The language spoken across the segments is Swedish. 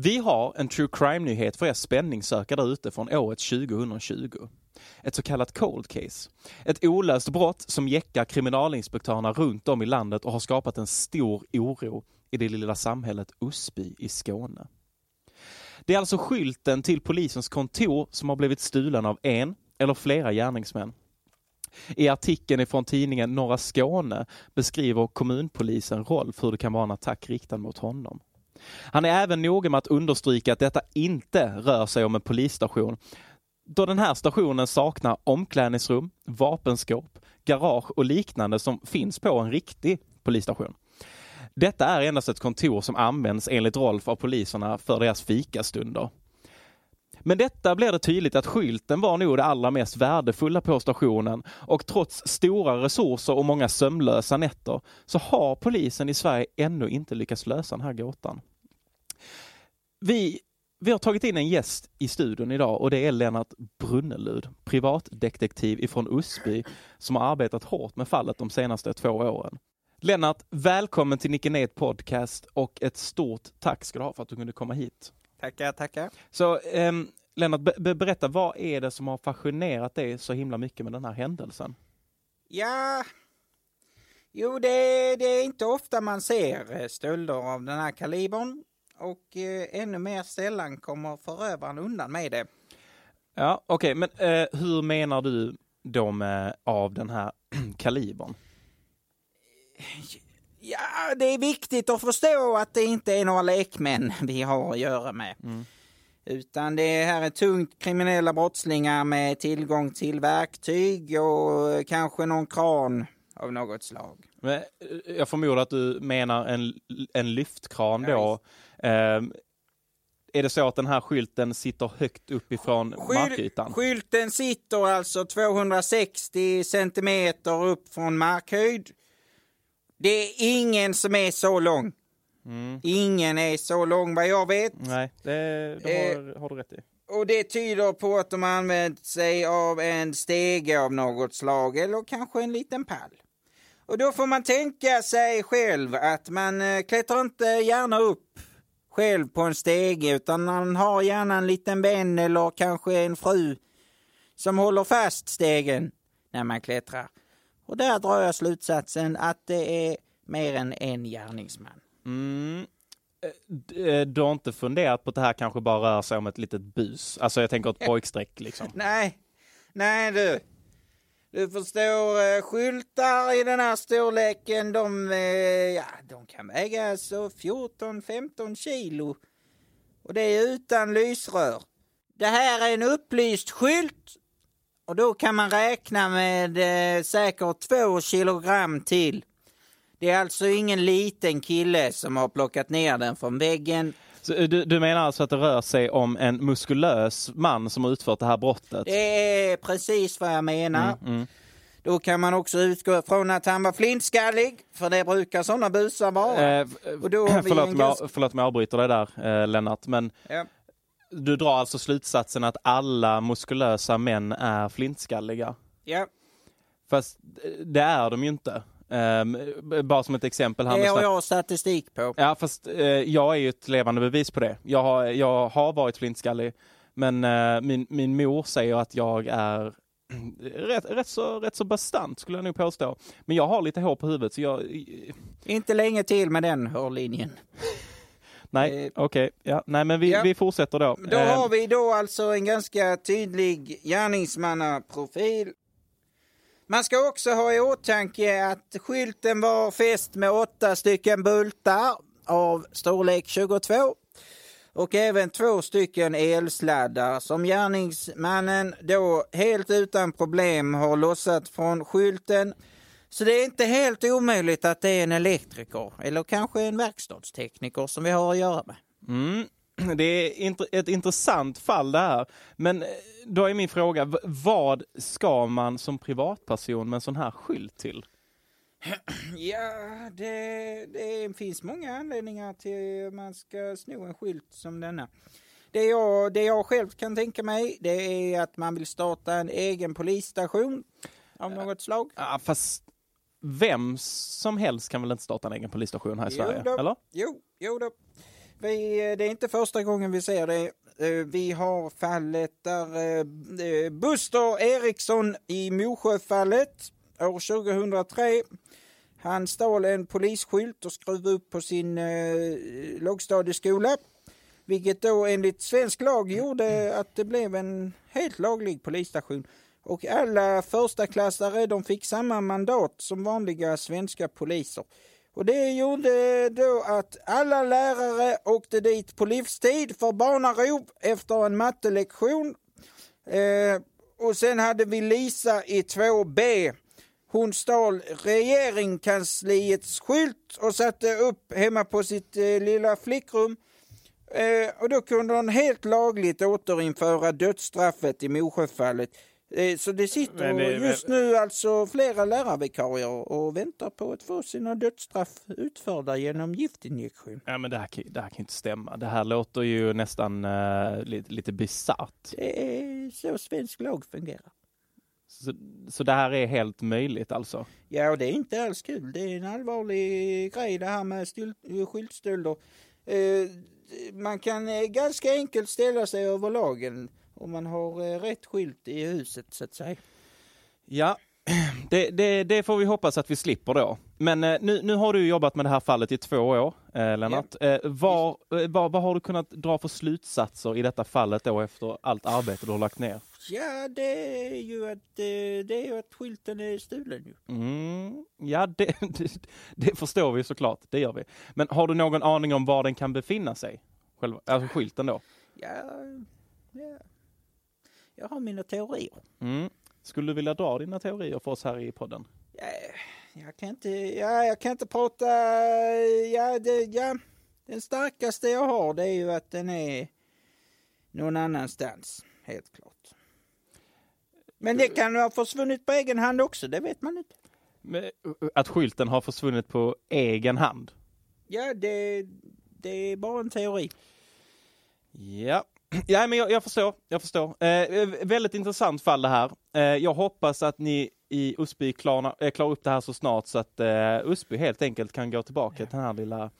Vi har en true crime-nyhet för er spänningssökare där ute från året 2020. Ett så kallat cold case. Ett olöst brott som jäckar kriminalinspektörerna runt om i landet och har skapat en stor oro i det lilla samhället Osby i Skåne. Det är alltså skylten till polisens kontor som har blivit stulen av en eller flera gärningsmän. I artikeln ifrån tidningen Norra Skåne beskriver kommunpolisen Rolf hur det kan vara en attack riktad mot honom. Han är även noga med att understryka att detta inte rör sig om en polisstation då den här stationen saknar omklädningsrum, vapenskåp, garage och liknande som finns på en riktig polisstation. Detta är endast ett kontor som används enligt Rolf av poliserna för deras fikastunder. Men detta blir det tydligt att skylten var nog det allra mest värdefulla på stationen och trots stora resurser och många sömnlösa nätter så har polisen i Sverige ännu inte lyckats lösa den här gåtan. Vi, vi har tagit in en gäst i studion idag och det är Lennart Brunnelud, privatdetektiv ifrån Osby som har arbetat hårt med fallet de senaste två åren. Lennart, välkommen till Nicke Podcast och ett stort tack ska du ha för att du kunde komma hit. Tackar, tackar. Så um, Lennart, be berätta, vad är det som har fascinerat dig så himla mycket med den här händelsen? Ja, jo det, det är inte ofta man ser eh, stölder av den här kalibern och eh, ännu mer sällan kommer förövaren undan med det. Ja, okej, okay, men eh, hur menar du då med av den här kalibern? Ja, det är viktigt att förstå att det inte är några lekmän vi har att göra med. Mm. Utan det här är tungt kriminella brottslingar med tillgång till verktyg och kanske någon kran av något slag. Eh, jag förmodar att du menar en, en lyftkran då. Ja, eh, är det så att den här skylten sitter högt uppifrån Skyl markytan? Skylten sitter alltså 260 centimeter upp från markhöjd. Det är ingen som är så lång. Mm. Ingen är så lång vad jag vet. Nej, det, det har, eh, har, du rätt i. Och det tyder på att de använt sig av en stege av något slag eller kanske en liten pall. Och då får man tänka sig själv att man eh, klättrar inte gärna upp själv på en stege utan man har gärna en liten vän eller kanske en fru som håller fast stegen när man klättrar. Och där drar jag slutsatsen att det är mer än en gärningsman. Mm. Eh, eh, du har inte funderat på att det här kanske bara rör sig om ett litet bus? Alltså jag tänker ett pojkstreck liksom. Nej, nej du. Du förstår, eh, skyltar i den här storleken, de, ja, de kan väga så 14-15 kilo. Och det är utan lysrör. Det här är en upplyst skylt och då kan man räkna med eh, säkert två kilogram till. Det är alltså ingen liten kille som har plockat ner den från väggen. Så eh, du, du menar alltså att det rör sig om en muskulös man som har utfört det här brottet? Det är precis vad jag menar. Mm, mm. Då kan man också utgå från att han var flintskallig, för det brukar sådana busar vara. Eh, och då förlåt, ganska... förlåt mig, jag avbryter dig där, eh, Lennart, men ja. Du drar alltså slutsatsen att alla muskulösa män är flintskalliga? Ja. Fast eh, det är de ju inte. Um, bara som ett exempel. Här det har jag statistik på. Ja, fast uh, jag är ju ett levande bevis på det. Jag har, jag har varit flintskallig, men uh, min, min mor säger att jag är rätt, rätt, så, rätt så bastant skulle jag nog påstå. Men jag har lite hår på huvudet så jag... Inte länge till med den hårlinjen. Nej, eh, okej. Okay. Ja, nej, men vi, ja. vi fortsätter då. Då har vi då alltså en ganska tydlig gärningsmannaprofil man ska också ha i åtanke att skylten var fäst med åtta stycken bultar av storlek 22 och även två stycken elsladdar som gärningsmannen då helt utan problem har lossat från skylten. Så det är inte helt omöjligt att det är en elektriker eller kanske en verkstadstekniker som vi har att göra med. Mm. Det är ett intressant fall det här. Men eh, då är min fråga, vad ska man som privatperson med en sån här skylt till? Ja, det, det finns många anledningar till att man ska sno en skylt som denna. Det jag, det jag själv kan tänka mig, det är att man vill starta en egen polisstation av något slag. Ja, fast vem som helst kan väl inte starta en egen polisstation här i jo Sverige? Då, eller? Jo, jo då. vi, det är inte första gången vi ser det. Eh, Vi har fallet där eh, eh, Buster Eriksson i Mosjöfallet år 2003. Han stal en polisskylt och skruvade upp på sin eh, lågstadieskola. Vilket då enligt svensk lag gjorde att det blev en helt laglig polisstation. Och alla förstaklassare de fick samma mandat som vanliga svenska poliser. Och det gjorde då att alla lärare åkte dit på livstid för barnarov efter en mattelektion. Eh, och sen hade vi Lisa i 2B. Hon stal regeringskansliets skylt och satte upp hemma på sitt eh, lilla flickrum. Eh, och då kunde hon helt lagligt återinföra dödsstraffet i Mosjöfallet. Eh, så det sitter det- just nu alltså flera lärarvikarier och väntar på att få sina dödsstraff utförda genom giftinjektion. Ja, men det här, kan- det här kan inte stämma. Det här låter ju nästan uh, lite, lite bisarrt. Det är så svensk lag fungerar. Så, så det här är helt möjligt alltså? Ja, och det är inte alls kul. Det är en allvarlig grej det här med skyltstölder. Eh, man kan eh, ganska enkelt ställa sig över lagen om man har eh, rätt skylt i huset så att säga. Ja, det, det, det får vi hoppas att vi slipper då. Men eh, nu, nu har du jobbat med det här fallet i två år, eh, Lennart. Eh, vad, har du kunnat dra för slutsatser i detta fallet då efter allt arbete du har lagt ner? Ja, det är ju att, det är ju att skylten är stulen ju. Mm, ja, det, det, det förstår vi såklart. Det gör vi. Men har du någon aning om var den kan befinna sig? Själva, alltså skylten då? Ja, ja. Jag har mina teorier. Mm. Skulle du vilja dra dina teorier för oss här i podden? Ja, jag kan inte, ja, jag kan inte prata, ja, det, ja, den starkaste jag har det är ju att den är någon annanstans, helt klart. Men det kan ha försvunnit på egen hand också, det vet man inte. Men, uh, Att skylten har försvunnit på egen hand? Ja, det, det är bara en teori. Ja, ja men jag, jag förstår. Jag förstår. Eh, väldigt intressant fall det här. Eh, jag hoppas att ni i Usby klarna, eh, klarar upp det här så snart så att eh, Usby helt enkelt kan gå tillbaka till den här lilla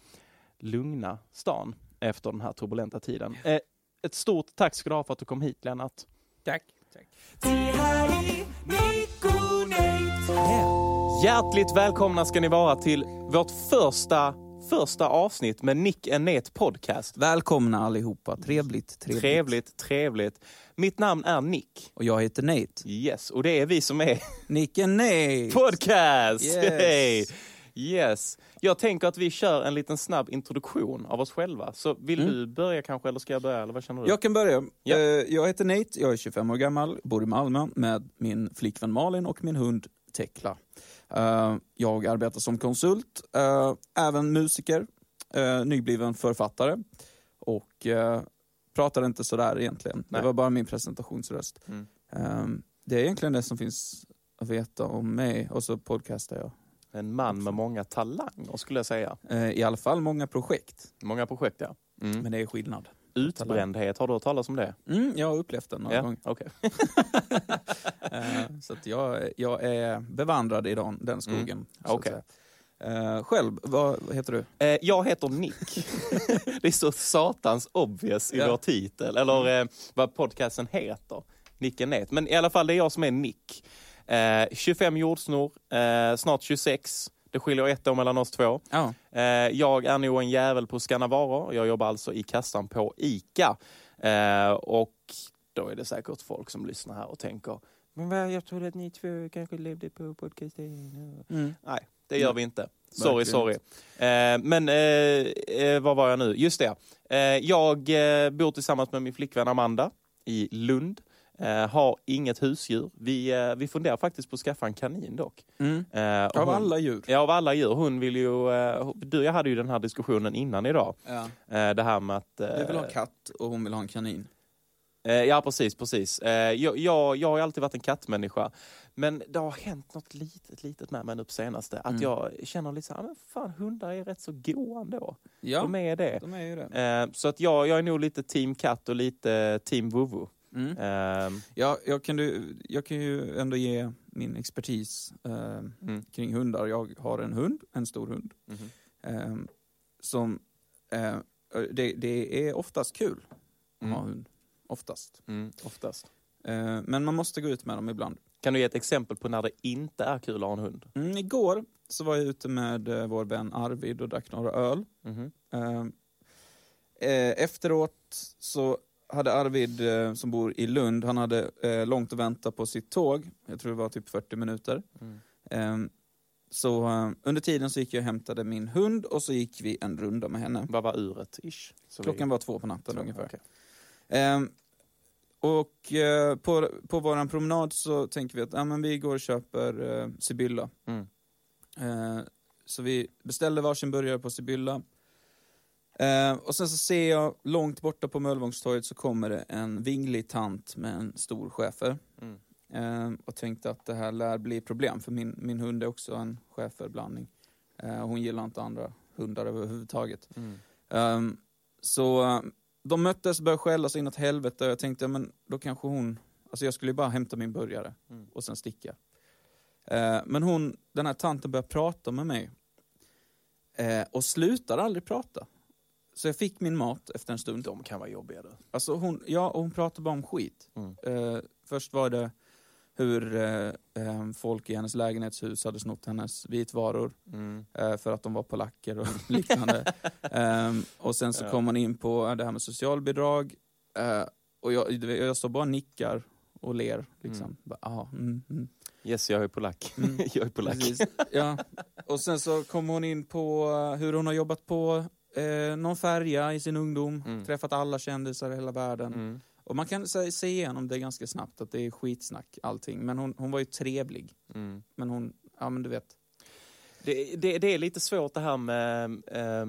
lugna stan efter den här turbulenta tiden. Eh, ett stort tack ska du ha för att du kom hit Lennart. Tack. Tack. Hjärtligt välkomna ska ni vara till vårt första, första avsnitt med Nick and Net podcast. Välkomna allihopa. Trevligt, trevligt. Trevligt, trevligt. Mitt namn är Nick. Och jag heter Nate. Yes, och det är vi som är Nicke Nate. podcast! Yes. Hey. Yes. Jag tänker att vi kör en liten snabb introduktion av oss själva. Så vill Mm. du börja kanske, eller ska jag börja? Eller vad känner du? Jag kan börja. Ja. Eh, Jag heter Nate, jag är 25 år gammal, bor i Malmö med min flickvän Malin och min hund Tekla. Eh, Jag arbetar som konsult, eh, även musiker, eh, nybliven författare och pratar inte sådär egentligen. Nej. Det var bara min presentationsröst. Mm. Eh, Det är egentligen det som finns att veta om mig och så podcastar jag. En man med många talanger skulle jag säga. I alla fall många projekt, Många projekt ja. Mm. men det är skillnad. Utbrändhet, har du hört talas om det? Mm, jag har upplevt den några Ja, gånger. okej. Eh, så att jag, jag är bevandrad i den, den skogen. så att okej. säga. Eh, själv, vad heter du? Eh, jag heter Nick. det är så satans obvious i Ja. vår titel, eller eh, vad podcasten heter. Nick and Net. Men i alla fall, det är jag som är Nick. Eh, 25 jordsnor, snart 26. Det skiljer ett år mellan oss två. Ja. Eh, jag är nog en jävel på att scanna varor. Jag jobbar alltså i kassan på ICA. Eh, och då är det säkert folk som lyssnar här och tänker men vad, jag trodde att ni två kanske levde på podcasten. Mm. Nej, det gör vi inte. Sorry, Verkligen sorry. Eh, men eh, eh, vad var jag nu? Just det. Jag bor tillsammans med min flickvän Amanda i Lund. Eh, har inget husdjur. Vi, eh, vi funderar faktiskt på att skaffa en kanin dock. Mm. Eh, Av hon- alla djur. Ja, av alla djur. Hon vill ju... Eh, du, jag hade ju den här diskussionen innan idag. Ja. Eh, det här med att... Eh, Jag vill ha en katt och hon vill ha en kanin. Eh, ja, precis, precis. Eh, jag, jag, jag har alltid varit en kattmänniska. Men det har hänt något litet, litet med mig nu på senaste. Att Mm. jag känner lite så här, men fan hundar är rätt så goa ändå. Ja, De är det. de är ju det. Eh, så att jag, jag är nog lite team katt och lite team vuvu. Mm. Eh, Ja, jag, kan du, jag kan ju ändå ge min expertis eh, mm, kring hundar. Jag har en hund, en stor hund, mhm. eh, som eh, det, det är oftast kul att ha Mm. hund. Oftast. Mm, oftast. Eh, men man måste gå ut med dem ibland. Kan du ge ett exempel på när det inte är kul att ha en hund? Mm, igår så var jag ute med eh, vår vän Arvid och drack några öl. Mhm. Eh, eh, efteråt så hade Arvid, eh, som bor i Lund, han hade eh, långt att vänta på sitt tåg. Jag tror det var typ 40 minuter. Mm. Eh, så eh, under tiden så gick jag och hämtade min hund och så gick vi en runda med henne. Vad var uret? Ish? Så Klockan vi- var två på natten så, ungefär. okej. Ehm, och eh, på, på våran promenad så tänker vi att ja, men vi går och köper eh, Sibylla. Mm. Eh, så vi beställde varsin burgare på Sibylla. Eh, och sen så ser jag långt borta på Möllevångstorget så kommer det en vinglig tant med en stor schäfer. Mm. Eh, och tänkte att det här lär bli problem för min, min hund är också en schäferblandning. Eh, hon gillar inte andra hundar överhuvudtaget. Mm. Ehm, så eh, de möttes, började skälla sig inåt helvete och jag tänkte, men då kanske hon... Alltså jag skulle ju bara hämta min burgare Mm. och sen sticka. Eh, men hon, den här tanten började prata med mig. Eh, och slutar aldrig prata. Så jag fick min mat efter en stund. De kan vara jobbiga du. Alltså hon, ja, och hon pratade bara om skit. Mm. Eh, först var det hur eh, eh, folk i hennes lägenhetshus hade snott hennes vitvaror Mm. eh, för att de var polacker och liknande. Ehm, och sen så Ja. kom man in på det här med socialbidrag. Eh, och jag, jag står bara och nickar och ler. Liksom. Mm. Bara, aha, mm, mm. Yes, jag är polack. Mm. jag är polack. Precis. Ja. Och sen så kom hon in på eh, hur hon har jobbat på eh, någon färja i sin ungdom, Mm. träffat alla kändisar i hela världen. Mm. Och man kan se, se igenom det ganska snabbt att det är skitsnack allting. Men hon, hon var ju trevlig. Mm. Men hon, ja men du vet. Det, det, det är lite svårt det här med... eh,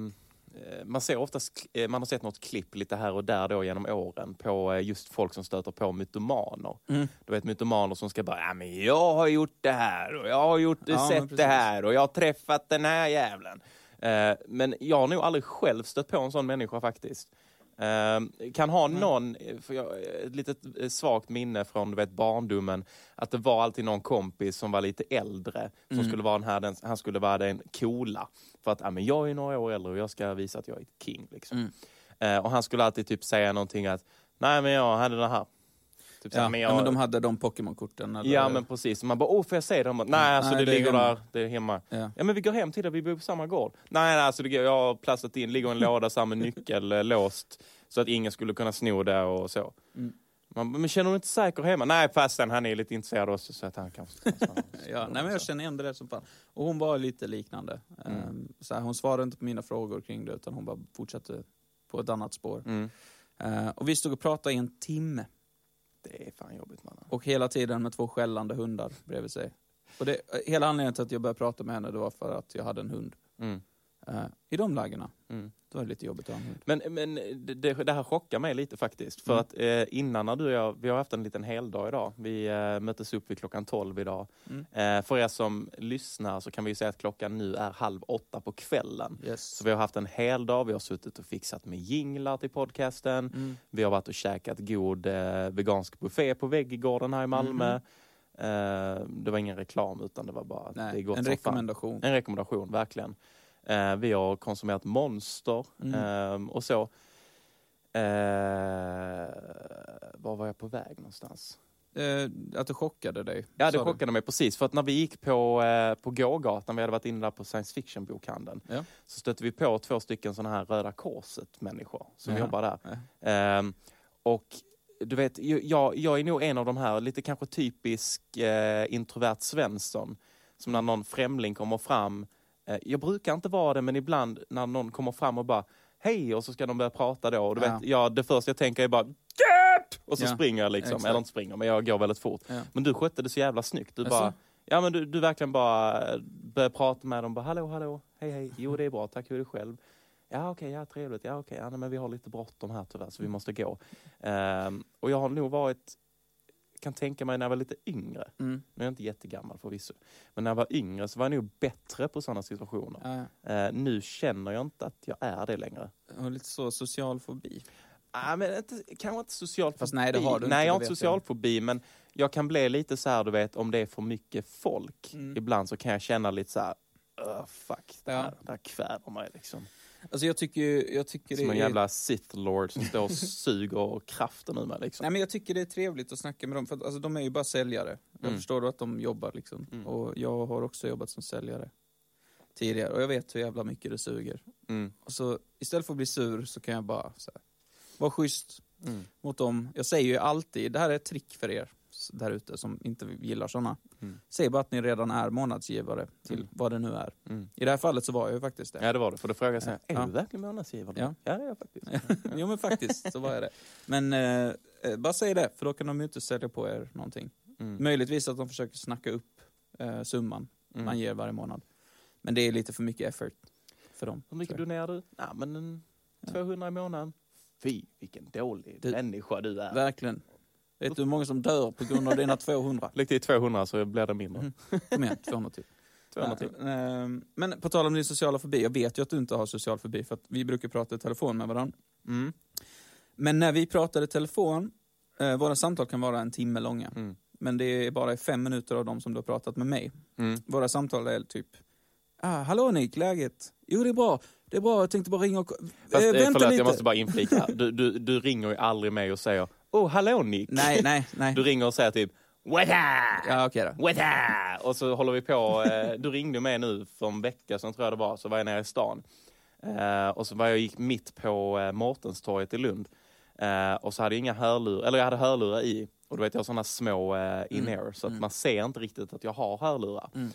man ser oftast, eh, man har sett något klipp lite här och där då genom åren på eh, just folk som stöter på mytomaner. Mm. Du vet mytomaner som ska bara, ja men jag har gjort det här och jag har gjort, Ja, sett det här och jag har träffat den här jävlen. Eh, men jag har nog aldrig själv stött på en sån människa faktiskt. Eh, kan ha någon, för jag, ett litet eh, svagt minne från du vet, barndomen, att det var alltid någon kompis som var lite äldre, som Mm. skulle vara den här, den, han skulle vara den coola. För att ja, men jag är några år äldre och jag ska visa att jag är ett king. Liksom. Mm. Eh, och han skulle alltid typ säga någonting att, nej men jag hade det här. Typ Ja, men ja, jag, men de hade de Pokémon-korten. eller- Ja men precis, man bara åh får jag se dem? Nej alltså Nej, det, det ligger hemma. där, det är hemma. Ja. Ja men vi går hem till det, vi bor på samma gård. Nej nej, alltså det, jag har plastat in, ligger en låda med nyckel eh, låst. Så att ingen skulle kunna sno det och så. Mm. Man, men känner du inte säker hemma? Nej fastän han är lite intresserad också så att han kanske... Ja, nej, men jag känner igen det som fan. Och hon var lite liknande. Mm. Ehm, Så här, hon svarade inte på mina frågor kring det utan hon bara fortsatte på ett annat spår. Mm. Eh, och vi stod och pratade i en timme. Det är fan jobbigt mannen. Och hela tiden med två skällande hundar bredvid sig. Och det, hela anledningen till att jag började prata med henne det var för att jag hade en hund. Mm. Eh, I de lägena, Mm. Då är det lite jobbigt att hund. Men, men det, det här chockar mig lite faktiskt. För Mm. att eh, innan när du och jag, vi har haft en liten heldag idag. Vi eh, möttes upp vid klockan 12 idag. Mm. Eh, för er som lyssnar så kan vi ju säga att klockan nu är halv åtta på kvällen. Yes. Så vi har haft en hel dag, vi har suttit och fixat med jinglar till podcasten. Mm. Vi har varit och käkat god eh, vegansk buffé på Vägggården här i Malmö. Mhm. Eh, det var ingen reklam utan det var bara att det är Nej, gott en som fan. rekommendation. En rekommendation, verkligen. Eh, vi har konsumerat Monster Mm. ehm, och så. Eh, var var jag på väg någonstans? Eh, att det chockade dig. Ja, det sa du. chockade mig precis. För att när vi gick på, eh, på gågatan, vi hade varit inne där på science fiction-bokhandeln, Ja. så stötte vi på två stycken sådana här Röda Korset-människor som Ja. jobbar där. Ehm, och du vet, jag, jag är nog en av de här, lite kanske typisk eh, introvert Svensson, som när någon främling kommer fram, eh, jag brukar inte vara det, men ibland när någon kommer fram och bara hej, och så ska de börja prata då. Och du Ja. vet, ja, det första jag tänker är bara Get! Och så Ja, springer jag liksom, exakt. eller inte springer, men jag går väldigt fort. Ja. Men du skötte det så jävla snyggt. Du bara, ja men du, du verkligen bara eh, började prata med dem, bara hallå, hallå, hej, hej, jo det är bra, tack, hur är det själv? Ja okej, ja trevligt, ja okej, ja, nej, men vi har lite bråttom här tyvärr så vi måste gå. Ehm, och jag har nog varit, kan tänka mig när jag var lite yngre, Mm. nu är jag inte jättegammal förvisso, men när jag var yngre så var jag nog bättre på sådana situationer. Ja, Eh, nu känner jag inte att jag är det längre. har lite så social fobi. Ah, men inte, kanske inte social Fast fobi. nej, det har du inte, Nej, jag har inte social fobi, men jag kan bli lite så här, du vet, om det är för mycket folk. Mm. Ibland så kan jag känna lite så här, "Ugh, fuck, det Ja. här, det här kväver mig liksom. Alltså jag tycker, jag tycker Som det en är... jävla Sith Lord som står och suger kraften ur mig liksom. Nej, men jag tycker det är trevligt att snacka med dem, för att, alltså, de är ju bara säljare. Jag Mm. förstår att de jobbar liksom. Mm. Och jag har också jobbat som säljare tidigare och jag vet hur jävla mycket det suger. Mm. Och så istället för att bli sur så kan jag bara så här, vara schysst Mm. mot dem. Jag säger ju alltid, det här är ett trick för er där ute som inte gillar sådana. Mm. Säg bara att ni redan är månadsgivare till Mm. vad det nu är. Mm. I det här fallet så var jag ju faktiskt det. Ja det var det, för då frågade jag så här, är Ja. du verkligen månadsgivare? Ja. ja det är jag faktiskt. jo men faktiskt så var jag det. Men eh, eh, bara säg det, för då kan de ju inte sälja på er någonting. Mm. Möjligtvis att de försöker snacka upp eh, summan Mm. man ger varje månad. Men det är lite för mycket effort för dem. Hur mycket donerar du? Ja, men en 200 i månaden. Fy, vilken dålig Du- människa du är. Verkligen. Vet du hur många som dör på grund av dina 200? Lägg till 200 så blir det mindre. Mm. Kom igen, 200 till. 200 till. Ehm, Men på tal om din sociala fobi, jag vet ju att du inte har social fobi för att vi brukar prata i telefon med varandra. Mm. Men när vi pratar i telefon, eh, våra samtal kan vara en timme långa. Mm. Men det är bara fem minuter av dem som du har pratat med mig. Mm. Våra samtal är typ, ah, hallå Nick, läget? Jo det är bra, det är bra, jag tänkte bara ringa och... Fast, eh, eh, vänta förlåt, lite. jag måste bara inflika. Du, du, du ringer ju aldrig mig och säger Oh, hallå Nick. Nej, nej, nej. Du ringer och säger typ up? Ja, okej då. What up? Och så håller vi på. Eh, du ringde mig nu för en vecka sedan tror jag det var, så var jag nere i stan. Eh, och så var jag gick mitt på eh, Mårtenstorget i Lund. Eh, och så hade jag inga hörlurar, eller jag hade hörlurar i. Och du vet jag har sådana små eh, in-ear så att mm. man ser inte riktigt att jag har hörlurar. Mm.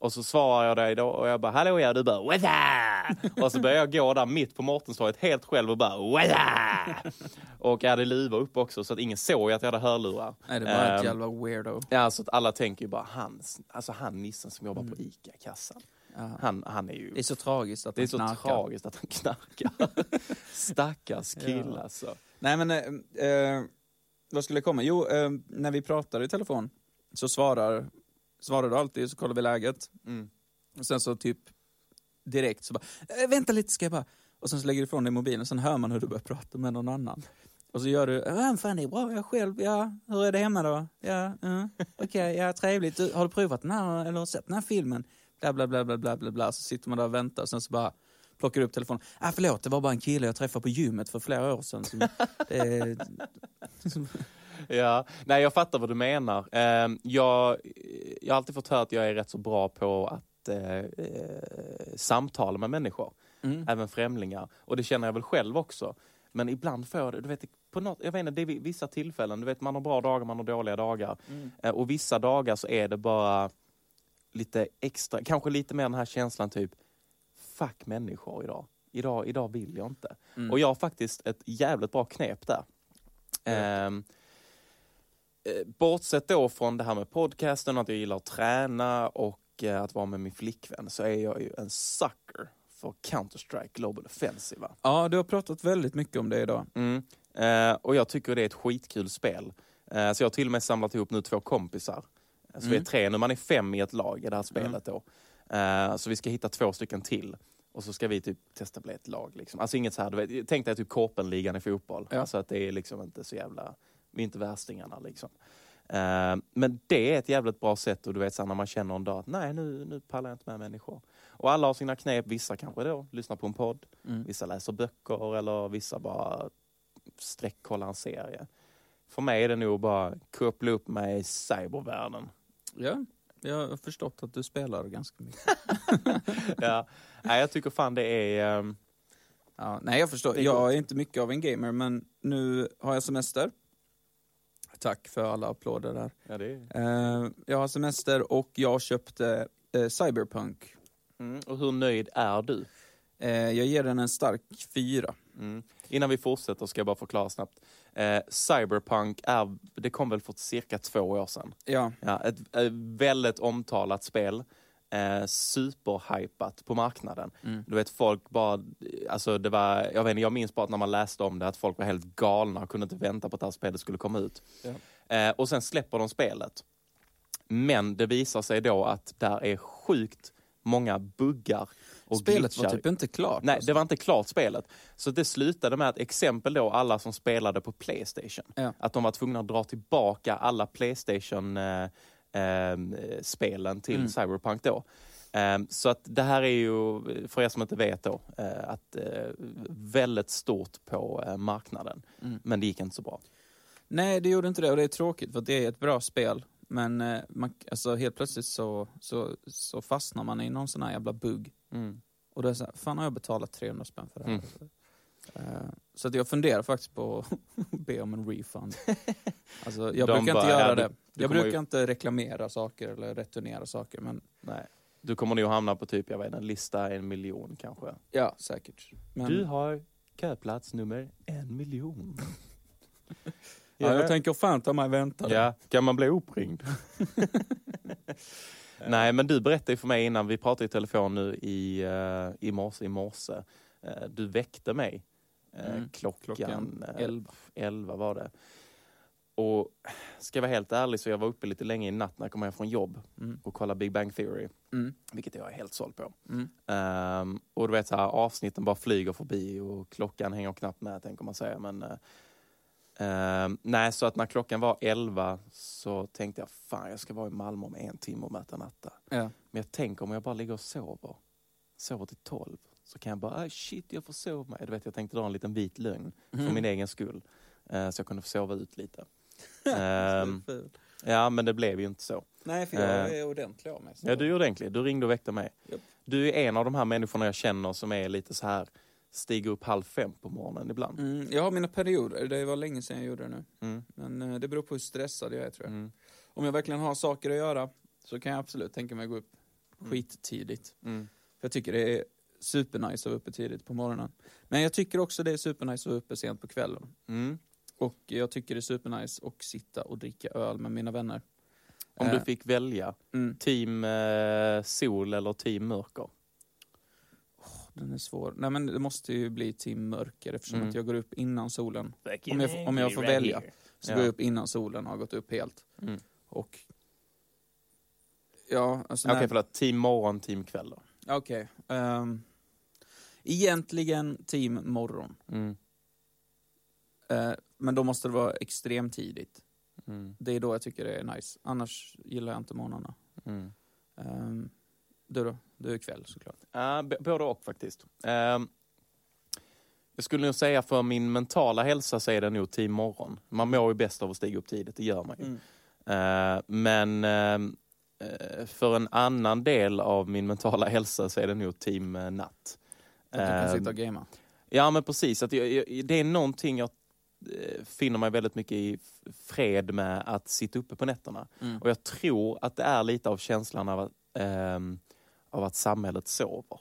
Och så svarar jag dig då och jag bara hallå ja, du bara up? Och så börjar jag gå där mitt på Mårtenstorget helt själv och bara up? Och jag hade luva upp också så att ingen såg att jag hade hörlurar. Nej, det var ett Ehm, jävla weirdo. Ja, så att alla tänker ju bara han, alltså han nissen som jobbar Mm. på ICA-kassan. Han, han är ju... Det är så tragiskt att det är han så knarkar. tragiskt att han knarkar. Stackars kille Ja. alltså. Nej men, eh, eh, vad skulle komma? Jo, eh, när vi pratar i telefon så svarar, svarar du alltid så kollar vi läget. Mm. Och sen så typ direkt så bara, eh, vänta lite ska jag bara... Och sen så lägger du ifrån dig mobilen och sen hör man hur du börjar prata med någon annan. Och så gör du, ja fan det är bra, jag själv, ja, hur är det hemma då? Ja, ja okej, ja trevligt. Du, har du provat den här eller sett den här filmen? Bla bla bla bla bla bla bla. Så sitter man där och väntar och sen så bara plockar du upp telefonen. Ah förlåt, det var bara en kille jag träffade på gymmet för flera år sedan. Som, det, Ja, nej jag fattar vad du menar. Eh, jag, jag har alltid fått höra att jag är rätt så bra på att eh, eh, samtala med människor. mm. även främlingar. Och det känner jag väl själv också. Men ibland får jag det, du vet, på något, jag vet inte, det är vissa tillfällen, du vet man har bra dagar, man har dåliga dagar. Mm. Eh, och vissa dagar så är det bara lite extra, kanske lite mer den här känslan typ, fuck människor idag. Idag, idag vill jag inte. Mm. Och jag har faktiskt ett jävligt bra knep där. Ehm, eh, bortsett då från det här med podcasten, att jag gillar att träna och eh, att vara med min flickvän, så är jag ju en sucker för Counter-Strike Global Offensive. Ja, du har pratat väldigt mycket om det idag. Mm. Eh, och jag tycker det är ett skitkul spel. Eh, så jag har till och med samlat ihop nu två kompisar. Så vi är Mm. tre nu, man är fem i ett lag i det här spelet då. Eh, så vi ska hitta två stycken till. Och så ska vi typ testa bli ett lag. Liksom. Alltså inget så här, du vet, tänk dig typ Korpenligan i fotboll. Ja. Alltså att det är liksom inte så jävla, vi är inte värstingarna liksom. Eh, men det är ett jävligt bra sätt och du vet så när man känner en dag att nej nu, nu pallar jag inte med människor. Och alla har sina knep, vissa kanske då lyssnar på en podd, Mm. vissa läser böcker eller vissa bara sträckkollar en serie. För mig är det nog bara koppla upp mig i cybervärlden. Ja, jag har förstått att du spelar ganska mycket. ja. Nej, jag tycker fan det är... ehm, Ja, nej, jag förstår. Jag är inte mycket av en gamer, men nu har jag semester. Tack för alla applåder där. ja, det är... Eh, jag har semester och jag köpte eh, Cyberpunk. Mm. Och hur nöjd är du? Eh, jag ger den en stark fyra. Mm. Innan vi fortsätter ska jag bara förklara snabbt. Eh, Cyberpunk är, det kom väl för cirka två år sedan. Ja, Ja, ett, ett väldigt omtalat spel. Eh, superhypat på marknaden. Mm. Du vet folk bara, alltså det var, jag vet inte, jag minns bara att när man läste om det att folk var helt galna och kunde inte vänta på att det här spelet skulle komma ut. Ja. Eh, och sen släpper de spelet. Men det visar sig då att där är sjukt många buggar och spelet var glitchar. typ inte klart. Nej, alltså. det var inte klart spelet. Så det slutade med att exempel då alla som spelade på Playstation, Ja. att de var tvungna att dra tillbaka alla Playstation eh, spelen till Mm. Cyberpunk då. Ehm, Så att det här är ju, för er som inte vet då, eh, att eh, väldigt stort på eh, marknaden. Mm. Men det gick inte så bra. Nej, det gjorde inte det och det är tråkigt för det är ett bra spel. Men man, alltså, helt plötsligt så, så, så fastnar man i någon sån här jävla bugg. Mm. Och då är det så här, fan har jag betalat 300 spänn för det här? Mm. Eh, så att jag funderar faktiskt på att be om en refund. Alltså, jag De brukar bara, inte göra ja, det. du Jag brukar ju- inte reklamera saker eller returnera saker, men Nej. Du kommer nog hamna på typ, jag vet inte, en lista en miljon kanske. ja, säkert. Men, Du har köplats nummer en miljon. ja, jag tänker fan ta mig vänta. Ja, kan man bli uppringd? Nej, men du berättade för mig innan, vi pratade i telefon nu i, uh, i morse, i morse. Eh, du väckte mig Mm, klockan, klockan eh, 11. 11 var det. Och ska jag vara helt ärlig så jag var uppe lite länge i natt när jag kom hem från jobb Mm. och kollade Big Bang Theory, Mm. vilket jag är helt såld på. Mm. Ehm, och du vet så här, avsnitten bara flyger förbi och klockan hänger knappt med tänker man säga. Men, eh, ehm, nej, så att när klockan var 11 så tänkte jag fan jag ska vara i Malmö om en timme och möta Natta. Ja. Men jag tänker om jag bara ligger och sover, sover till 12 så kan jag bara, ah, shit jag får sova mig. Du vet, jag tänkte dra en liten vit lögn för Mm. min egen skull. eh, så jag kunde få sova ut lite. Ful. ja men det blev ju inte så. Nej, för jag Eh. är ordentlig av mig. så- Ja, du är ordentlig. Du ringde och väckte mig. Japp. Du är en av de här människorna jag känner som är lite så här stiger upp halv fem på morgonen ibland. Mm, jag har mina perioder, det var länge sedan jag gjorde det nu. Mm. Men eh, det beror på hur stressad jag är tror jag. Mm. Om jag verkligen har saker att göra så kan jag absolut tänka mig att gå upp Mm. skittidigt. Mm. För jag tycker det är supernice att vara uppe tidigt på morgonen. Men jag tycker också det är supernice att vara uppe sent på kvällen. Mm. Och jag tycker det är supernice att sitta och dricka öl med mina vänner. Om Eh, du fick välja, Mm, team eh, sol eller team mörker? den är svår. Nej men det måste ju bli team mörker eftersom Mm. att jag går upp innan solen. Om jag om jag får välja. Så Ja. går jag upp innan solen har gått upp helt. Mm. Och... Ja, alltså... Okej, när- förlåt. Team morgon, team kväll då? Okej. ehm, egentligen team morgon. Mm. Eh, men då måste det vara extremt tidigt. Mm. Det är då jag tycker det är nice. Annars gillar jag inte morgnarna. Mm. Um, du då? Du är kväll såklart. B- både och faktiskt. Ehm, jag skulle nog säga för min mentala hälsa så är det nog team morgon. Man mår ju bäst av att stiga upp tidigt, det gör man ju. Eh, men ehm, eh, för en annan del av min mentala hälsa så är det nog team eh, natt. Att du kan Ehm, sitta och gamea. Ja men precis, att jag, jag, det är någonting jag eh, finner mig väldigt mycket i fred med att sitta uppe på nätterna. Mm. Och jag tror att det är lite av känslan av att, ehm, av att samhället sover.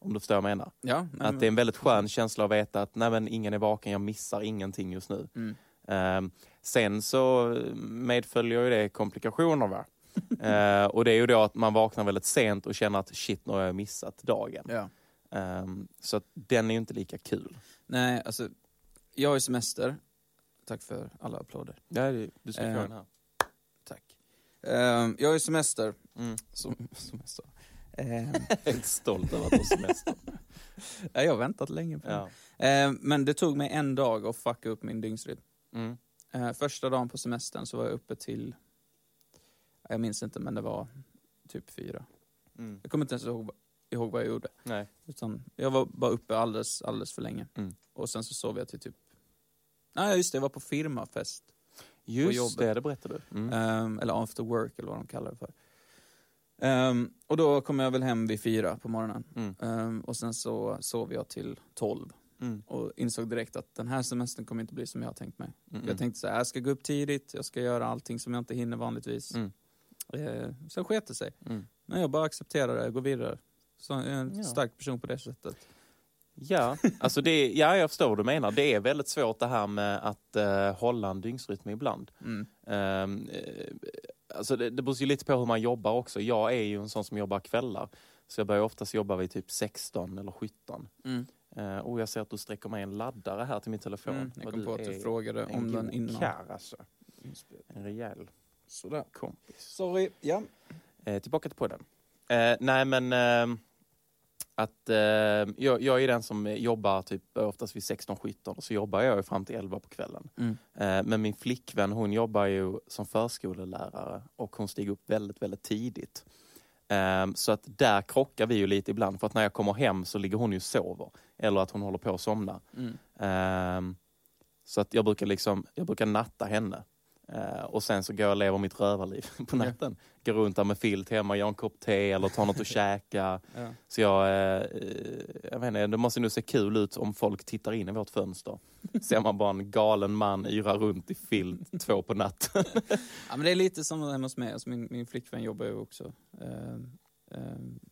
Om du förstår vad jag menar. Ja, nej, Att det är en väldigt skön känsla att veta att nej, men ingen är vaken, jag missar ingenting just nu. Mm. Ehm, sen så medföljer ju det komplikationer. Va? Eh, och det är ju då att man vaknar väldigt sent och känner att shit, nu har jag missat dagen. Ja. Ehm, så att den är ju inte lika kul. Nej, alltså. Jag har ju semester. Tack för alla applåder. Ja, det- du ska få Eh. den här. Tack. Ehm, jag har ju semester. Mm. Som, sa. Ehm, Helt stolt över att ha semester. ja, jag har väntat länge på det. ja. Ehm, men det tog mig en dag att fucka upp min dygnsrytm. Mm. Eh, första dagen på semestern så var jag uppe till, jag minns inte men det var typ fyra. Mm. Jag kommer inte ens ihåg, ihåg vad jag gjorde. Nej. Utan jag var bara uppe alldeles, alldeles för länge. Mm. Och sen så sov jag till typ, nej just det, jag var på firmafest. Just det, det berättade du. Mm. Ehm, eller after work eller vad de kallar det för. Ehm, och då kom jag väl hem vid fyra på morgonen. Mm. Ehm, och sen så sov jag till tolv. Mm. Och insåg direkt att den här semestern kommer inte bli som jag har tänkt mig. Mm. Jag tänkte så här, jag ska gå upp tidigt, jag ska göra allting som jag inte hinner vanligtvis. Mm. Eh, sen sket det sig. Mm. Men jag bara accepterar det och går vidare. Så en Ja. stark person på det sättet. Ja, alltså det, ja, jag förstår vad du menar. Det är väldigt svårt det här med att eh, hålla en dygnsrytm ibland. Mm. Um, alltså det, det beror ju lite på hur man jobbar också. Jag är ju en sån som jobbar kvällar. Så jag börjar oftast jobba vid typ 16 eller 17. Mm. Uh, och jag ser att du sträcker med en laddare här till min telefon. Mm. Jag kom på att du frågade om den innan. karl, alltså. En rejäl Sådär. kompis. Sorry. Ja. Eh, tillbaka till podden. Eh, nej men ehm, att eh, jag, jag är den som jobbar typ oftast vid 16-17 och så jobbar jag fram till 11 på kvällen. Mm. Eh, men min flickvän hon jobbar ju som förskolelärare och hon stiger upp väldigt, väldigt tidigt. Ehm, så att där krockar vi ju lite ibland för att när jag kommer hem så ligger hon ju och sover. Eller att hon håller på att somna. Mm. Ehm, så att jag brukar liksom, jag brukar natta henne. Eh, och sen så går jag och lever mitt rövarliv på Ja. natten. Går runt där med filt hemma, gör en kopp te eller tar något att käka. Ja. Så jag, eh, jag vet inte, det måste nog se kul ut om folk tittar in i vårt fönster. Ser man bara en galen man yra runt i filt två på natten. Ja, men det är lite som hemma hos mig. Alltså min, min flickvän jobbar ju också eh,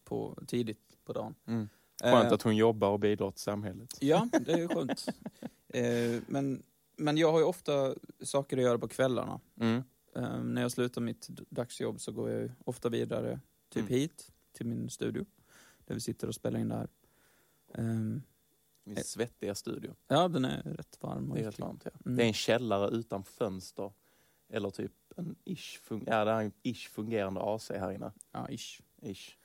på, tidigt på dagen. Mm. Skönt att hon jobbar och bidrar till samhället. Ja, det är ju skönt. men, men jag har ju ofta saker att göra på kvällarna. Mm. Eh, när jag slutar mitt dagsjobb så går jag ju ofta vidare typ Mm. hit till min studio. Där vi sitter och spelar in det här. Ehm, Min svettiga studio. ja, den är rätt varm Det är rätt varmt, ja. Mm. Det är en källare utan fönster. Eller typ en ish, fun- ja, det är en ish fungerande AC här inne. Ja, ish. Ish.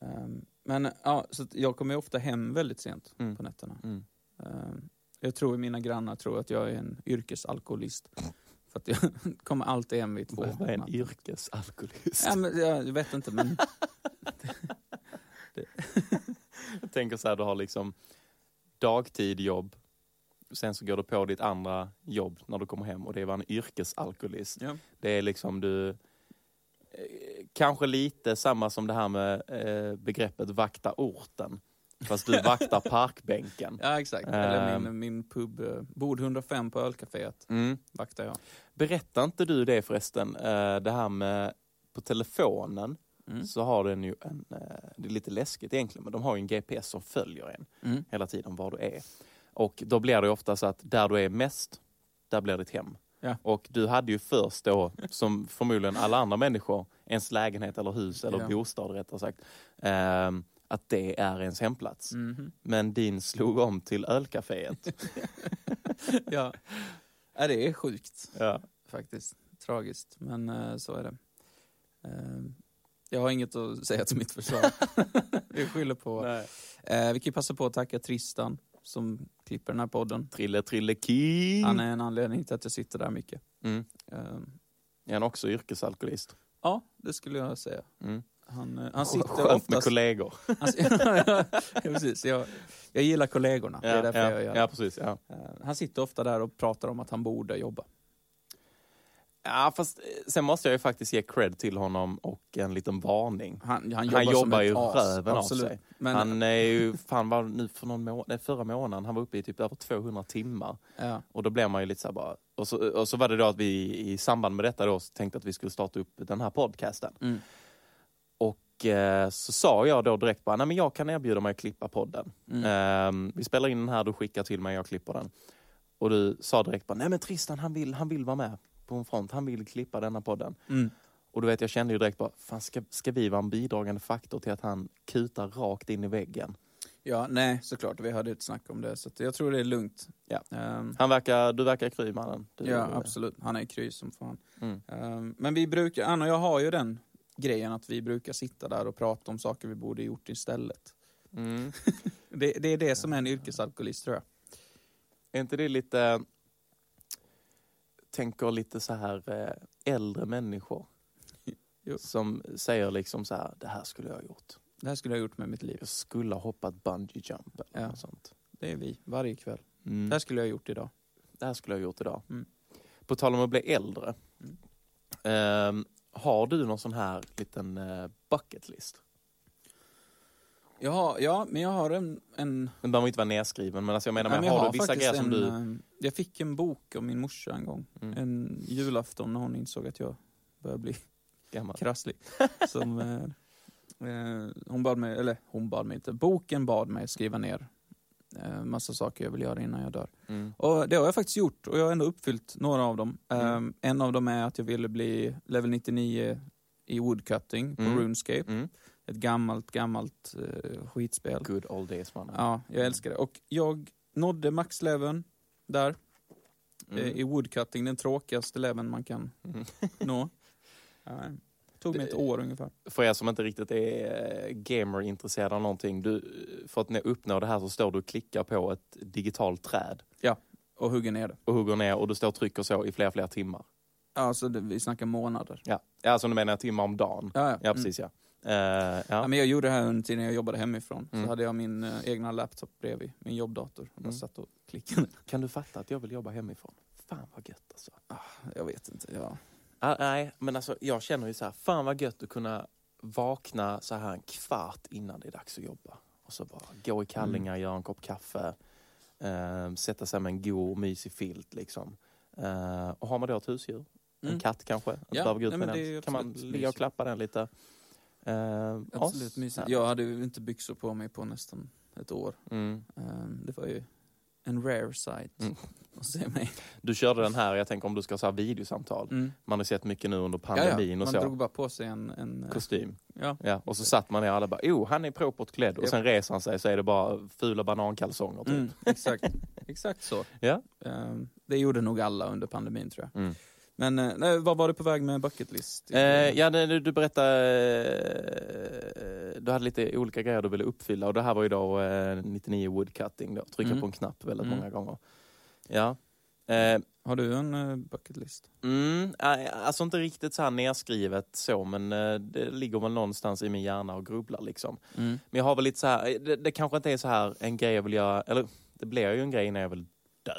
Ehm, men ja, så jag kommer ju ofta hem väldigt sent Mm. på nätterna. Mm. Ehm, jag tror mina grannar tror att jag är en yrkesalkoholist. För att jag kommer alltid hem vid två Vad är en yrkesalkoholist? Ja, men jag vet inte, men Jag tänker så här, du har liksom dagtid jobb. Sen så går du på ditt andra jobb när du kommer hem och det är en yrkesalkoholist. ja. Det är liksom du... Eh, kanske lite samma som det här med eh, begreppet vakta orten. Fast du vaktar parkbänken. ja exakt. Eller Ehm. min, min pub, eh, bord 105 på ölcaféet Mm. vaktar jag. Berättar inte du det förresten, eh, det här med på telefonen Mm. så har den ju en, eh, det är lite läskigt egentligen, men de har ju en GPS som följer en Mm. hela tiden var du är. Och då blir det ju ofta så att där du är mest, där blir ditt hem. Ja. Och du hade ju först då, som förmodligen alla andra människor, ens lägenhet eller hus eller Ja. bostad rättare sagt, ehm, att det är ens hemplats. Mhm. Men din slog om till ölcaféet. ja. ja, det är sjukt ja. faktiskt. Tragiskt, men eh, så är det. Ehm, jag har inget att säga till mitt försvar. Vi skyller på. Eh, vi kan ju passa på att tacka Tristan som klipper den här podden. Trille trille king! Han är en anledning till att jag sitter där mycket. Mm. Ehm, Är han också yrkesalkoholist? ja, det skulle jag säga. Mm. Han, eh, han sitter Skönt med oftast... kollegor. Han, ja, precis. Jag, jag gillar kollegorna, det är Ja, därför ja, jag gör ja, precis. Ja. Eh, Han sitter ofta där och pratar om att han borde jobba. ja, fast eh, sen måste jag ju faktiskt ge cred till honom och en liten varning. Han, han Han jobbar, som jobbar ju as. röven av sig. Men, Han är ju, fan var nu för någon må- nej, förra månaden, han var uppe i typ över 200 timmar. ja, Och då blev man ju lite så bara, och så, och så var det då att vi i samband med detta då tänkte att vi skulle starta upp den här podcasten. mm, så sa jag då direkt bara, nej men jag kan erbjuda mig att klippa podden. mm. Ehm, vi spelar in den här, du skickar till mig, jag klipper den. Och du sa direkt bara, nej men Tristan han vill, han vill vara med på en front, han vill klippa denna podden. Mm. Och du vet, jag kände ju direkt bara, fan ska, ska vi vara en bidragande faktor till att han kutar rakt in i väggen? ja, nej, såklart. Vi hade ett snack om det, så jag tror det är lugnt. Ja. Ehm, Han verkar, du verkar kry mannen. Du, ja, absolut. Han är kry som fan. Mm. Ehm, men vi brukar, Anna och jag har ju den grejen att vi brukar sitta där och prata om saker vi borde gjort istället. Mm. Det, det är det som är en yrkesalkoholist tror jag. Är inte det lite, tänker lite så här eh, äldre människor som säger liksom så här, det här skulle jag ha gjort. Det här skulle jag ha gjort med mitt liv. Jag skulle ha hoppat bungee jump eller Ja. något sånt. Det är vi, varje kväll. Mm. Det här skulle jag ha gjort idag. Det här skulle jag ha gjort idag. Mm. På tal om att bli äldre. Mm. Ehm, har du någon sån här liten uh, bucket list? Jag har, ja, men jag har en... en Den behöver inte vara nedskriven, men alltså jag menar, Nej, men men har, jag du vissa grejer som en, du... eh, Jag fick en bok av min morsa en gång. Mm. En julafton när hon insåg att jag började bli Gammal. krasslig. Som, eh, eh, hon bad mig, eller hon bad mig inte, boken bad mig skriva ner eh, massa saker jag vill göra innan jag dör. Mm. Och det har jag faktiskt gjort och jag har ändå uppfyllt några av dem. Mm. Eh, en av dem är att jag ville bli level 99 i woodcutting på Mm. RuneScape. Mm. Ett gammalt, gammalt eh, skitspel. Good old days mannen. Ja, jag älskar det. Och jag nådde maxleveln där eh, Mm. i woodcutting, den tråkigaste leveln man kan Mm. nå. Ja, tog mig ett år ungefär. För er som inte riktigt är eh, gamer-intresserade av någonting, du, för att ni uppnår det här så står du och klickar på ett digitalt träd Och hugger ner det. och hugger ner och du står och trycker så i flera, flera timmar. Alltså det, vi snackar månader. Ja, ja alltså nu menar timmar om dagen. Ja, ja. Ja, precis ja. Eh, Ja, ja. men jag gjorde det här under tiden jag jobbade hemifrån. Mm. Så hade jag min eh, egna laptop bredvid, min jobbdator. Och Mm. satt och klickade. Kan du fatta att jag vill jobba hemifrån? Fan vad gött alltså. Jag vet inte, ja. Ah, nej, men alltså jag känner ju så här, fan vad gött att kunna vakna så här en kvart innan det är dags att jobba. Och så bara gå i kallingar, göra en kopp kaffe, eh, sätta sig med en god mysig filt liksom. Eh, och har man då ett husdjur, en Mm. katt kanske, inte Ja, behöver gå ut nej, med den, kan man ligga och klappa den lite. Eh, Absolut ja, mysigt. Jag hade ju inte byxor på mig på nästan ett år. Mm. Ehm, Det var ju en rare sight Mm. att se mig. Du körde den här, jag tänker om du ska ha så här videosamtal. Mm. Man har sett mycket nu under Ja, pandemin ja. och Man så. drog bara på sig en... en eh, Kostym. ja. Ja, och så satt man ner och alla bara, oh han är propert klädd. Och sen reser han sig så är det bara fula banankalsonger typ. Mm, exakt. exakt så. Ja. Ehm, Det gjorde nog alla under pandemin tror jag. Men eh, nej, vad var du på väg med bucket list? Eh, ja, du, du berättade, eh, du hade lite olika grejer du ville uppfylla och det här var ju då eh, 99 woodcutting då, trycka Mm. på en knapp väldigt Mm. många gånger. Ja. Eh, Har du en uh, bucket list? mm, eh, alltså inte riktigt så här nedskrivet så men eh, det ligger väl någonstans i min hjärna och grubblar liksom. Mm. Men jag har väl lite så här, det, det kanske inte är så här en grej jag vill göra, eller det blir ju en grej innan jag vill dö.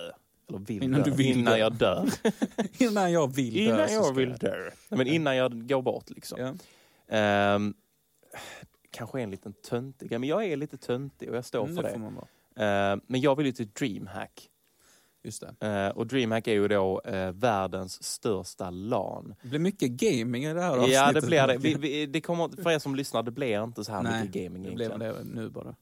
Eller vill Innan dö. du vill innan jag dör. innan jag vill dö innan jag vill dö. Men innan jag går bort liksom. Ja. Ehm, kanske en liten töntig men jag är lite töntig och jag står Mm, för det det. Ehm, men jag vill ju till DreamHack. Just det. Ehm, och DreamHack är ju då eh, världens största LAN. Det blir mycket gaming i det här avsnittet. Ja, det blir det. Vi, vi, det kommer, för er som lyssnar, det blir inte så här Nej, mycket gaming det egentligen. blev det nu bara. Ehm,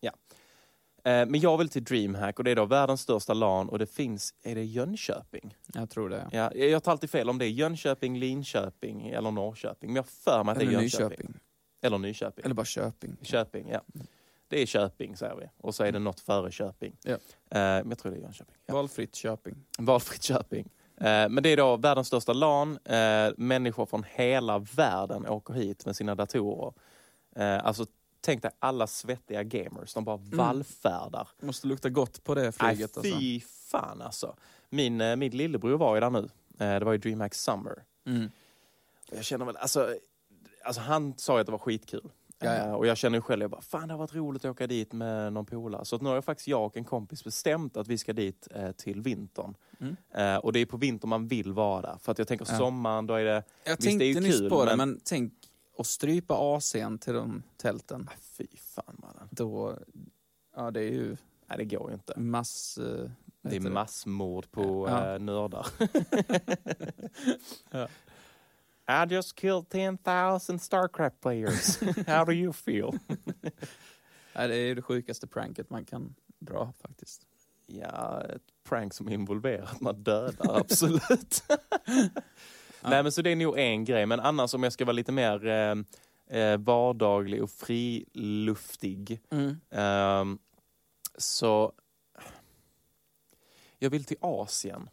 men jag vill till DreamHack och det är då världens största LAN och det finns, är det Jönköping? Jag tror det. Ja, jag tar alltid fel om det är Jönköping, Linköping eller Norrköping. Men jag för mig att det är Jönköping. Nyköping. Eller Nyköping. Eller bara Köping. Köping, ja. Det är Köping säger vi. Och så är det något före Köping. Ja. Eh, men jag tror det är Jönköping. Ja. Valfritt Köping. Valfritt Köping. Eh, men det är då världens största LAN. Eh, människor från hela världen åker hit med sina datorer. Eh, alltså tänk dig alla svettiga gamers. De bara vallfärdar. Måste lukta gott på det flyget Nej, alltså. fy fan alltså. Min, eh, min lillebror var ju där nu. Eh, det var ju DreamHack Summer. Mm. Jag känner väl, alltså, alltså han sa ju att det var skitkul. Ja, ja. Eh, Och jag känner ju själv, jag bara, fan det har varit roligt att åka dit med någon polare. Så att nu har jag faktiskt jag och en kompis bestämt att vi ska dit eh, till vintern. Mm. Eh, och det är på vintern man vill vara där. För att jag tänker Ja. sommaren, då är det, Jag Visst, det är ju tänkte nyss kul, på det, men- men tänk att strypa AC'n till de tälten. ah, fy fan mannen. Då, ja det är ju Nej det går ju inte. mass... eh, Det är massmord på Ja. eh, nördar. Ja. I just killed 10,000 Starcraft players. How do you feel? Nej, det är ju det sjukaste pranket man kan dra faktiskt. Ja, ett prank som involverar att man dödar, absolut. Nej men så det är nog en grej, men annars om jag ska vara lite mer eh, eh, vardaglig och friluftig ehm, så jag vill till Asien.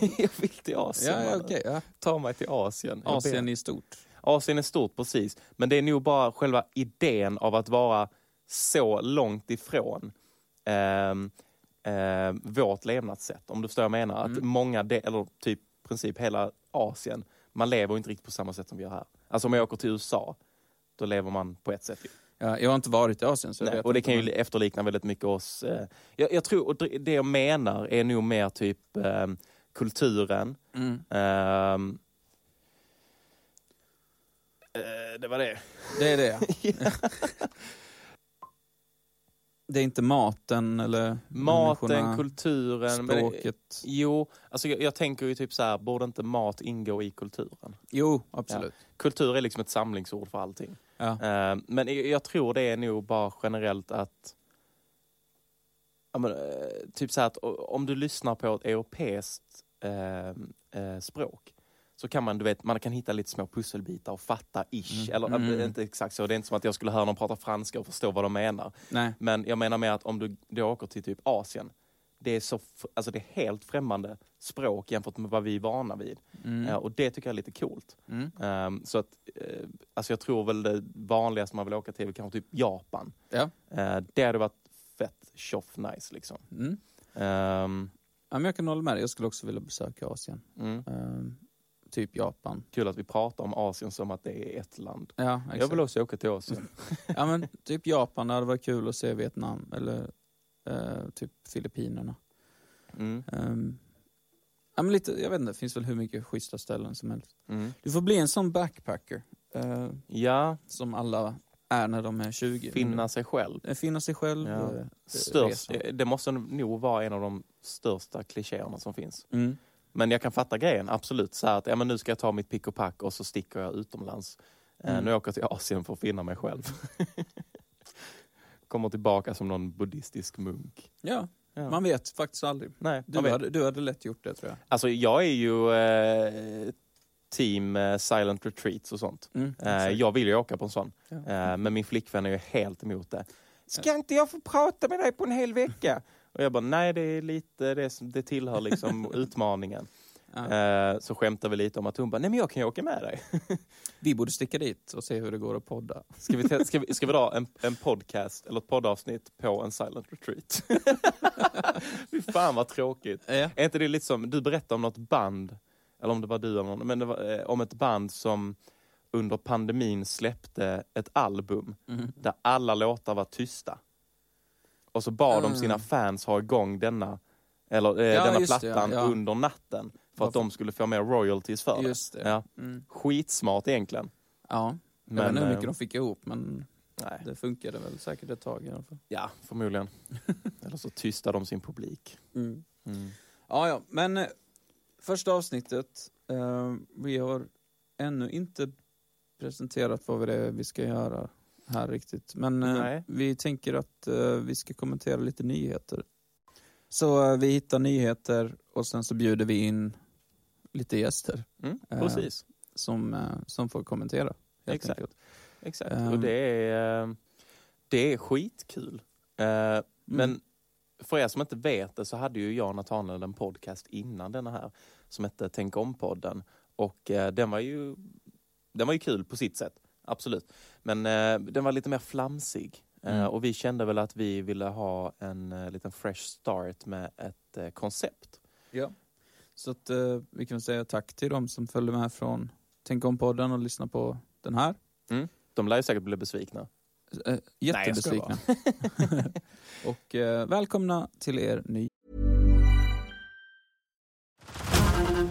jag vill till Asien. Ja, okej. ja. Ta mig till Asien. Asien i stort. Asien är stort precis, men det är nog bara själva idén av att vara så långt ifrån ehm, ehm, vårt levnadssätt. Om du förstår vad jag menar. Att Mm. många, de, eller typ princip hela Asien, man lever inte riktigt på samma sätt som vi gör här. Alltså om jag åker till USA, då lever man på ett sätt. Ja, jag har inte varit i Asien så Nej, och det kan ju efterlikna väldigt mycket oss. Eh, jag, jag tror, och det jag menar är nog mer typ ehm, kulturen, Mm. ehm, eh, det var det. Det är det. Det är inte maten eller Maten, kulturen. men- språket. jo, alltså jag, jag tänker ju typ så här, borde inte mat ingå i kulturen? Jo, absolut. Kultur är liksom ett samlingsord för allting. Ja. Eh, men jag, tror det är nog bara generellt att ja, men, eh, typ så här att om du lyssnar på ett europeiskt eh, språk så kan man, du vet, man kan hitta lite små pusselbitar och fatta ish. Mm. Eller Mm. eh, inte exakt så, det är inte som att jag skulle höra någon prata franska och förstå vad de menar. Nej. Men jag menar med att om du då åker till typ Asien, det är, så, alltså det är helt främmande språk jämfört med vad vi är vana vid. Mm. Eh, och det tycker jag är lite coolt. Mm. Ehm, så att, eh, alltså jag tror väl det vanligaste man vill åka till är kanske typ Japan. Ja. Eh, det hade varit fett tjoff nice liksom. Mm. Ehm, Ja, men jag kan hålla med dig. Jag skulle också vilja besöka Asien. mm. Typ Japan. Kul att vi pratar om Asien som att det är ett land. Ja, Jag exakt. vill också åka till Asien. Ja men typ Japan, det hade varit kul att se Vietnam eller eh, typ Filippinerna. Mm. Ehm, ja men lite, jag vet inte, det finns väl hur mycket schyssta ställen som helst. Mm. Du får bli en sån backpacker. eh, Ja, som alla är när de är 20. finna sig själv. Eh, Finna sig själv. Ja. eh, Störst, det måste nog vara en av de största klichéerna som finns. Mm. Men jag kan fatta grejen, absolut. Så att ja, men nu ska jag ta mitt pick och pack och så sticker jag utomlands. Eh, Mm. Nu åker jag till Asien för att finna mig själv. Kommer tillbaka som någon buddhistisk munk. Ja, Ja. man vet faktiskt aldrig. Nej, Du vet. hade, du hade lätt gjort det tror jag. Alltså jag är ju eh, team eh, silent retreats och sånt. Mm, Eh, jag vill ju åka på en sån. Ja. Eh, men min flickvän är ju helt emot det. Ska inte jag få prata med dig på en hel vecka? Och jag bara, nej det är lite, det, är det tillhör liksom utmaningen. Eh, så skämtar vi lite om att hon bara, nej men jag kan ju åka med dig. Vi borde sticka dit och se hur det går att podda. Ska vi, ska vi, ska vi dra en, en podcast eller ett poddavsnitt på en silent retreat? Fy fan vad tråkigt. Ja. Är inte det lite som, du berättade om något band, eller om det var du eller någon, men var eh, om ett band som under pandemin släppte ett album Mm. där alla låtar var tysta. Och så bad de Mm. sina fans ha igång denna, eller, eh, Ja, denna just det, plattan ja, ja. under natten för att de skulle få mer royalties för. Just det. Ja. Mm. Skitsmart egentligen. Ja, jag Men, vet inte hur eh, mycket de fick ihop men nej, det funkade väl säkert ett tag i alla fall. ja, förmodligen. eller så tystade de sin publik. Mm. Mm. Ja, ja, men eh, första avsnittet. Eh, vi har ännu inte presenterat vad det är vi ska göra här riktigt. Men eh, vi tänker att eh, vi ska kommentera lite nyheter. Så eh, vi hittar nyheter och sen så bjuder vi in lite gäster Mm, Eh, precis. som, eh, som får kommentera. Exakt. enkelt. Exakt, Ehm. och det är, det är skitkul. Mm. Men för er som inte vet det så hade ju jag och Nathaniel en podcast innan denna här som hette Tänk om-podden. Och den var ju den var ju kul på sitt sätt, absolut. Men eh, den var lite mer flamsig. Eh, Mm. och vi kände väl att vi ville ha en eh, liten fresh start med ett eh, koncept. Ja. Så att eh, vi kan säga tack till dem som följde med från Tänk om-podden och lyssnade på den här. De lär ju säkert bli besvikna. Eh, jättebesvikna. och eh, välkomna till er nya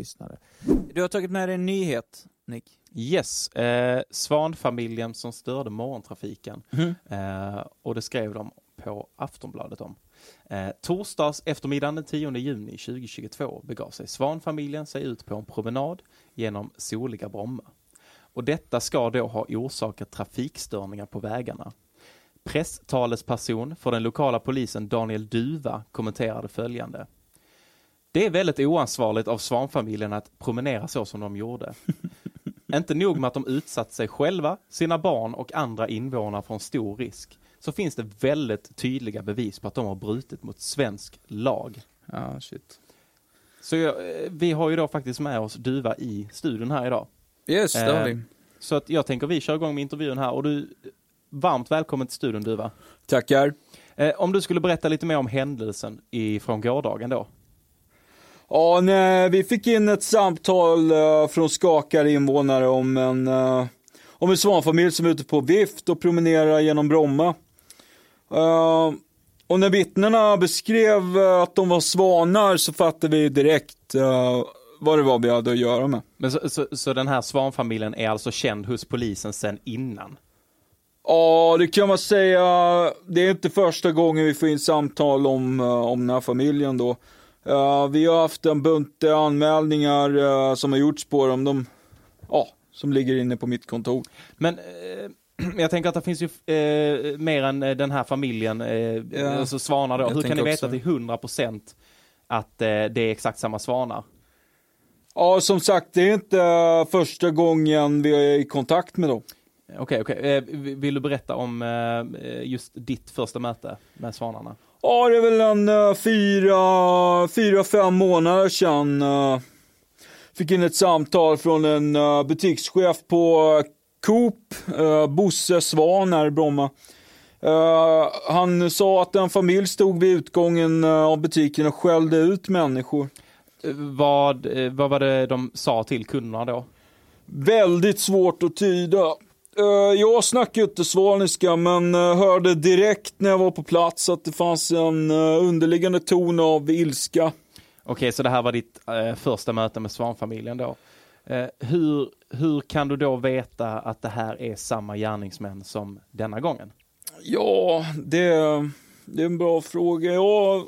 Lyssnare. Du har tagit med dig en nyhet, Nick. Yes, eh, Svanfamiljen som störde morgontrafiken. Mm. Eh, och det skrev de på Aftonbladet om. Eh, torsdags eftermiddagen den 10 juni 2022 begav sig Svanfamiljen sig ut på en promenad genom soliga Bromma. Och detta ska då ha orsakat trafikstörningar på vägarna. Presstalesperson för den lokala polisen Daniel Duva kommenterade följande. Det är väldigt oansvarigt av Svanfamiljen att promenera så som de gjorde. Inte nog med att de utsatt sig själva, sina barn och andra invånare för en stor risk, så finns det väldigt tydliga bevis på att de har brutit mot svensk lag. Ja, shit. Så jag, eh, vi har ju då faktiskt med oss Duva i studion här idag. Yes, det har Eh, vi. Så att jag tänker vi kör igång med intervjun här och du, varmt välkommen till studion Duva. Tackar. Eh, om du skulle berätta lite mer om händelsen ifrån gårdagen då. Ja, nej, vi fick in ett samtal eh, från skakade invånare om en, eh, om en svanfamilj som är ute på vift och promenerar genom Bromma. Eh, och när vittnena beskrev att de var svanar så fattade vi direkt vad det var vi hade att göra med. Men så, så, så den här Svanfamiljen är alltså känd hos polisen sedan innan? Ja, det kan man säga. Det är inte första gången vi får in samtal om, om den här familjen då. Eh, vi har haft en bunt anmälningar eh, som har gjorts på dem. De, ja, som ligger inne på mitt kontor. Men eh, jag tänker att det finns ju eh, mer än den här familjen, eh, alltså svanar då. Hur kan ni veta också. till 100% att det är exakt samma svanar? Ja, som sagt, det är inte första gången vi är i kontakt med dem. Okej, okej. Eh, v- Vill du berätta om just ditt första möte med svanarna? Ja, det är väl en eh, fyra, fyra, fem månader sedan. eh, Fick in ett samtal från en eh, butikschef på Coop, Bosse Svan här i Bromma. Eh, Han sa att en familj stod vid utgången av butiken och skällde ut människor. Vad, vad var det de sa till kunderna då? Väldigt svårt att tyda. Eh, Jag snackar ju inte svalniska men eh, hörde direkt när jag var på plats att det fanns en eh, underliggande ton av ilska. Okej, så det här var ditt första möte med svanfamiljen då. Hur, hur kan du då veta att det här är samma gärningsmän som denna gången? Ja, det, det är en bra fråga. Jag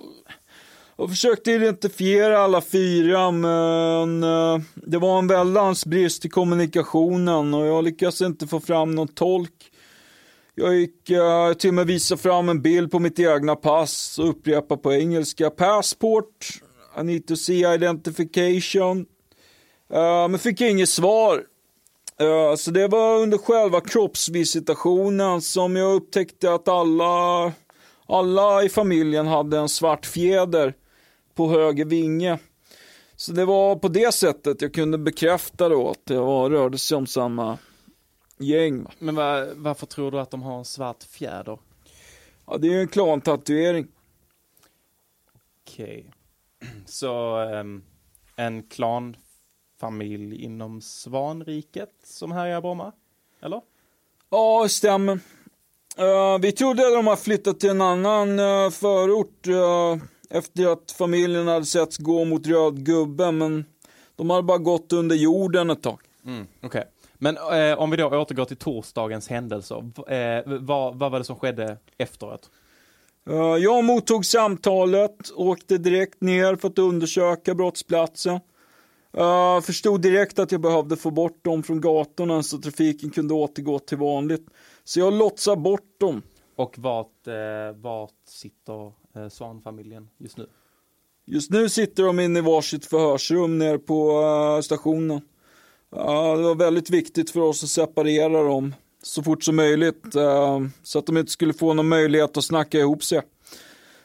och försökte identifiera alla fyra, men eh, det var en väldans brist i kommunikationen och jag lyckades inte få fram någon tolk. Jag gick eh, till och med visa fram en bild på mitt egna pass och upprepa på engelska. Passport, I need to see identification. Eh, men fick inget svar. Så det var under själva kroppsvisitationen som jag upptäckte att alla, alla i familjen hade en svart fjäder på höger vinge. Så det var på det sättet jag kunde bekräfta då att det var, rörde sig om samma gäng. Men va, varför tror du att de har en svart fjäder? Ja, det är en klantatuering. Okej. Så ehm, en klanfamilj inom Svanriket som härjar i Bromma? Eller? Ja, stämmer. Eh, vi trodde att de hade flyttat till en annan uh, förort eh, efter att familjen hade setts gå mot röd gubbe, men de hade bara gått under jorden ett tag. Mm, Okej. Men eh, om vi då återgår till torsdagens händelser. Eh, vad, vad var det som skedde efteråt? Jag mottog samtalet, åkte direkt ner för att undersöka brottsplatsen. Uh, förstod direkt att jag behövde få bort dem från gatorna så trafiken kunde återgå till vanligt. Så jag lotsade bort dem. Och vart, eh, vart sitter eh, Svanfamiljen just nu? Just nu sitter de inne i varsitt förhörsrum nere på eh, stationen. Ja, det var väldigt viktigt för oss att separera dem så fort som möjligt eh, så att de inte skulle få någon möjlighet att snacka ihop sig.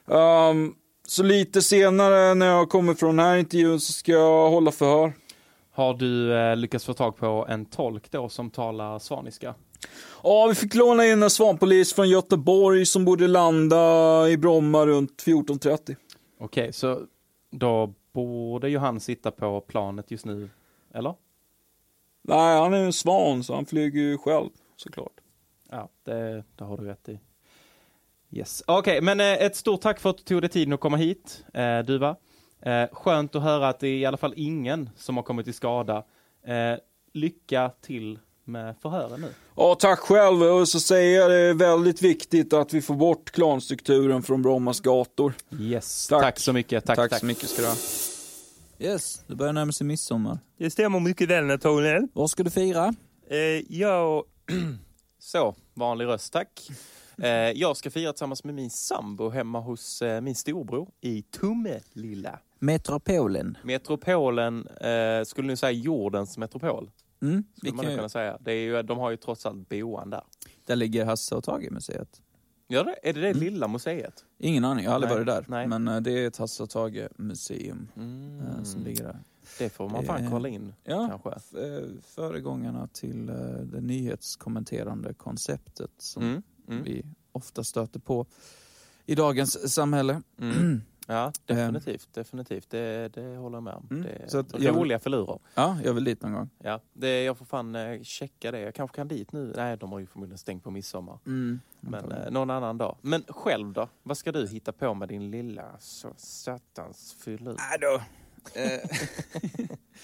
Ehm, så lite senare när jag kommer från den här intervjun så ska jag hålla förhör. Har du eh, lyckats få tag på en tolk då som talar svaniska? Ja, vi fick låna in en svanpolis från Göteborg som borde landa i Bromma runt 14.30. Okej, så då borde ju han sitta på planet just nu, eller? Nej, han är ju en svan så han flyger ju själv såklart. Ja, det, det har du rätt i. Yes. Okej, men eh, ett stort tack för att du tog dig tiden att komma hit, eh, Duva. Eh, skönt att höra att det är i alla fall ingen som har kommit till skada. Eh, lycka till med förhören nu. Ja, tack själv. Och så säger jag det är väldigt viktigt att vi får bort klanstrukturen från Brommas gator. Yes, Tack. tack, så mycket. Tack, tack. så mycket ska du ha. Yes, det börjar närma sig midsommar. Det stämmer mycket väl Nathaniel. Vad ska du fira? Eh, jag... Så, vanlig röst, tack. Eh, jag ska fira tillsammans med min sambo hemma hos eh, min storbror i Tummelilla. Metropolen. Metropolen, eh, skulle ni säga jordens metropol? Mm, Skulle man nog kunna säga. Det är ju, de har ju trots allt boan där. Där ligger Hasse och Tage-museet. Gör det? Är det det lilla museet? Ingen aning, jag har aldrig Nej, varit där. nej. Men eh, det är ett Hasse och Tage-museum Mm. eh, som ligger där. Det får man fan kolla in Ja, kanske. eh, föregångarna till det nyhetskommenterande konceptet som Mm. Mm. vi ofta stöter på i dagens samhälle. Mm. Ja, definitivt. definitivt. Det, det håller jag med om. Mm. Det Så att jag- roliga filurer. Ja, jag vill dit någon gång. Ja, det, jag får fan eh, checka det. Jag kanske kan dit nu. Nej, de har ju förmodligen stängt på midsommar. Mm. Men eh, någon annan dag. Men själv då? Vad ska du hitta på med din lilla så satans filur? Nej då. Eh,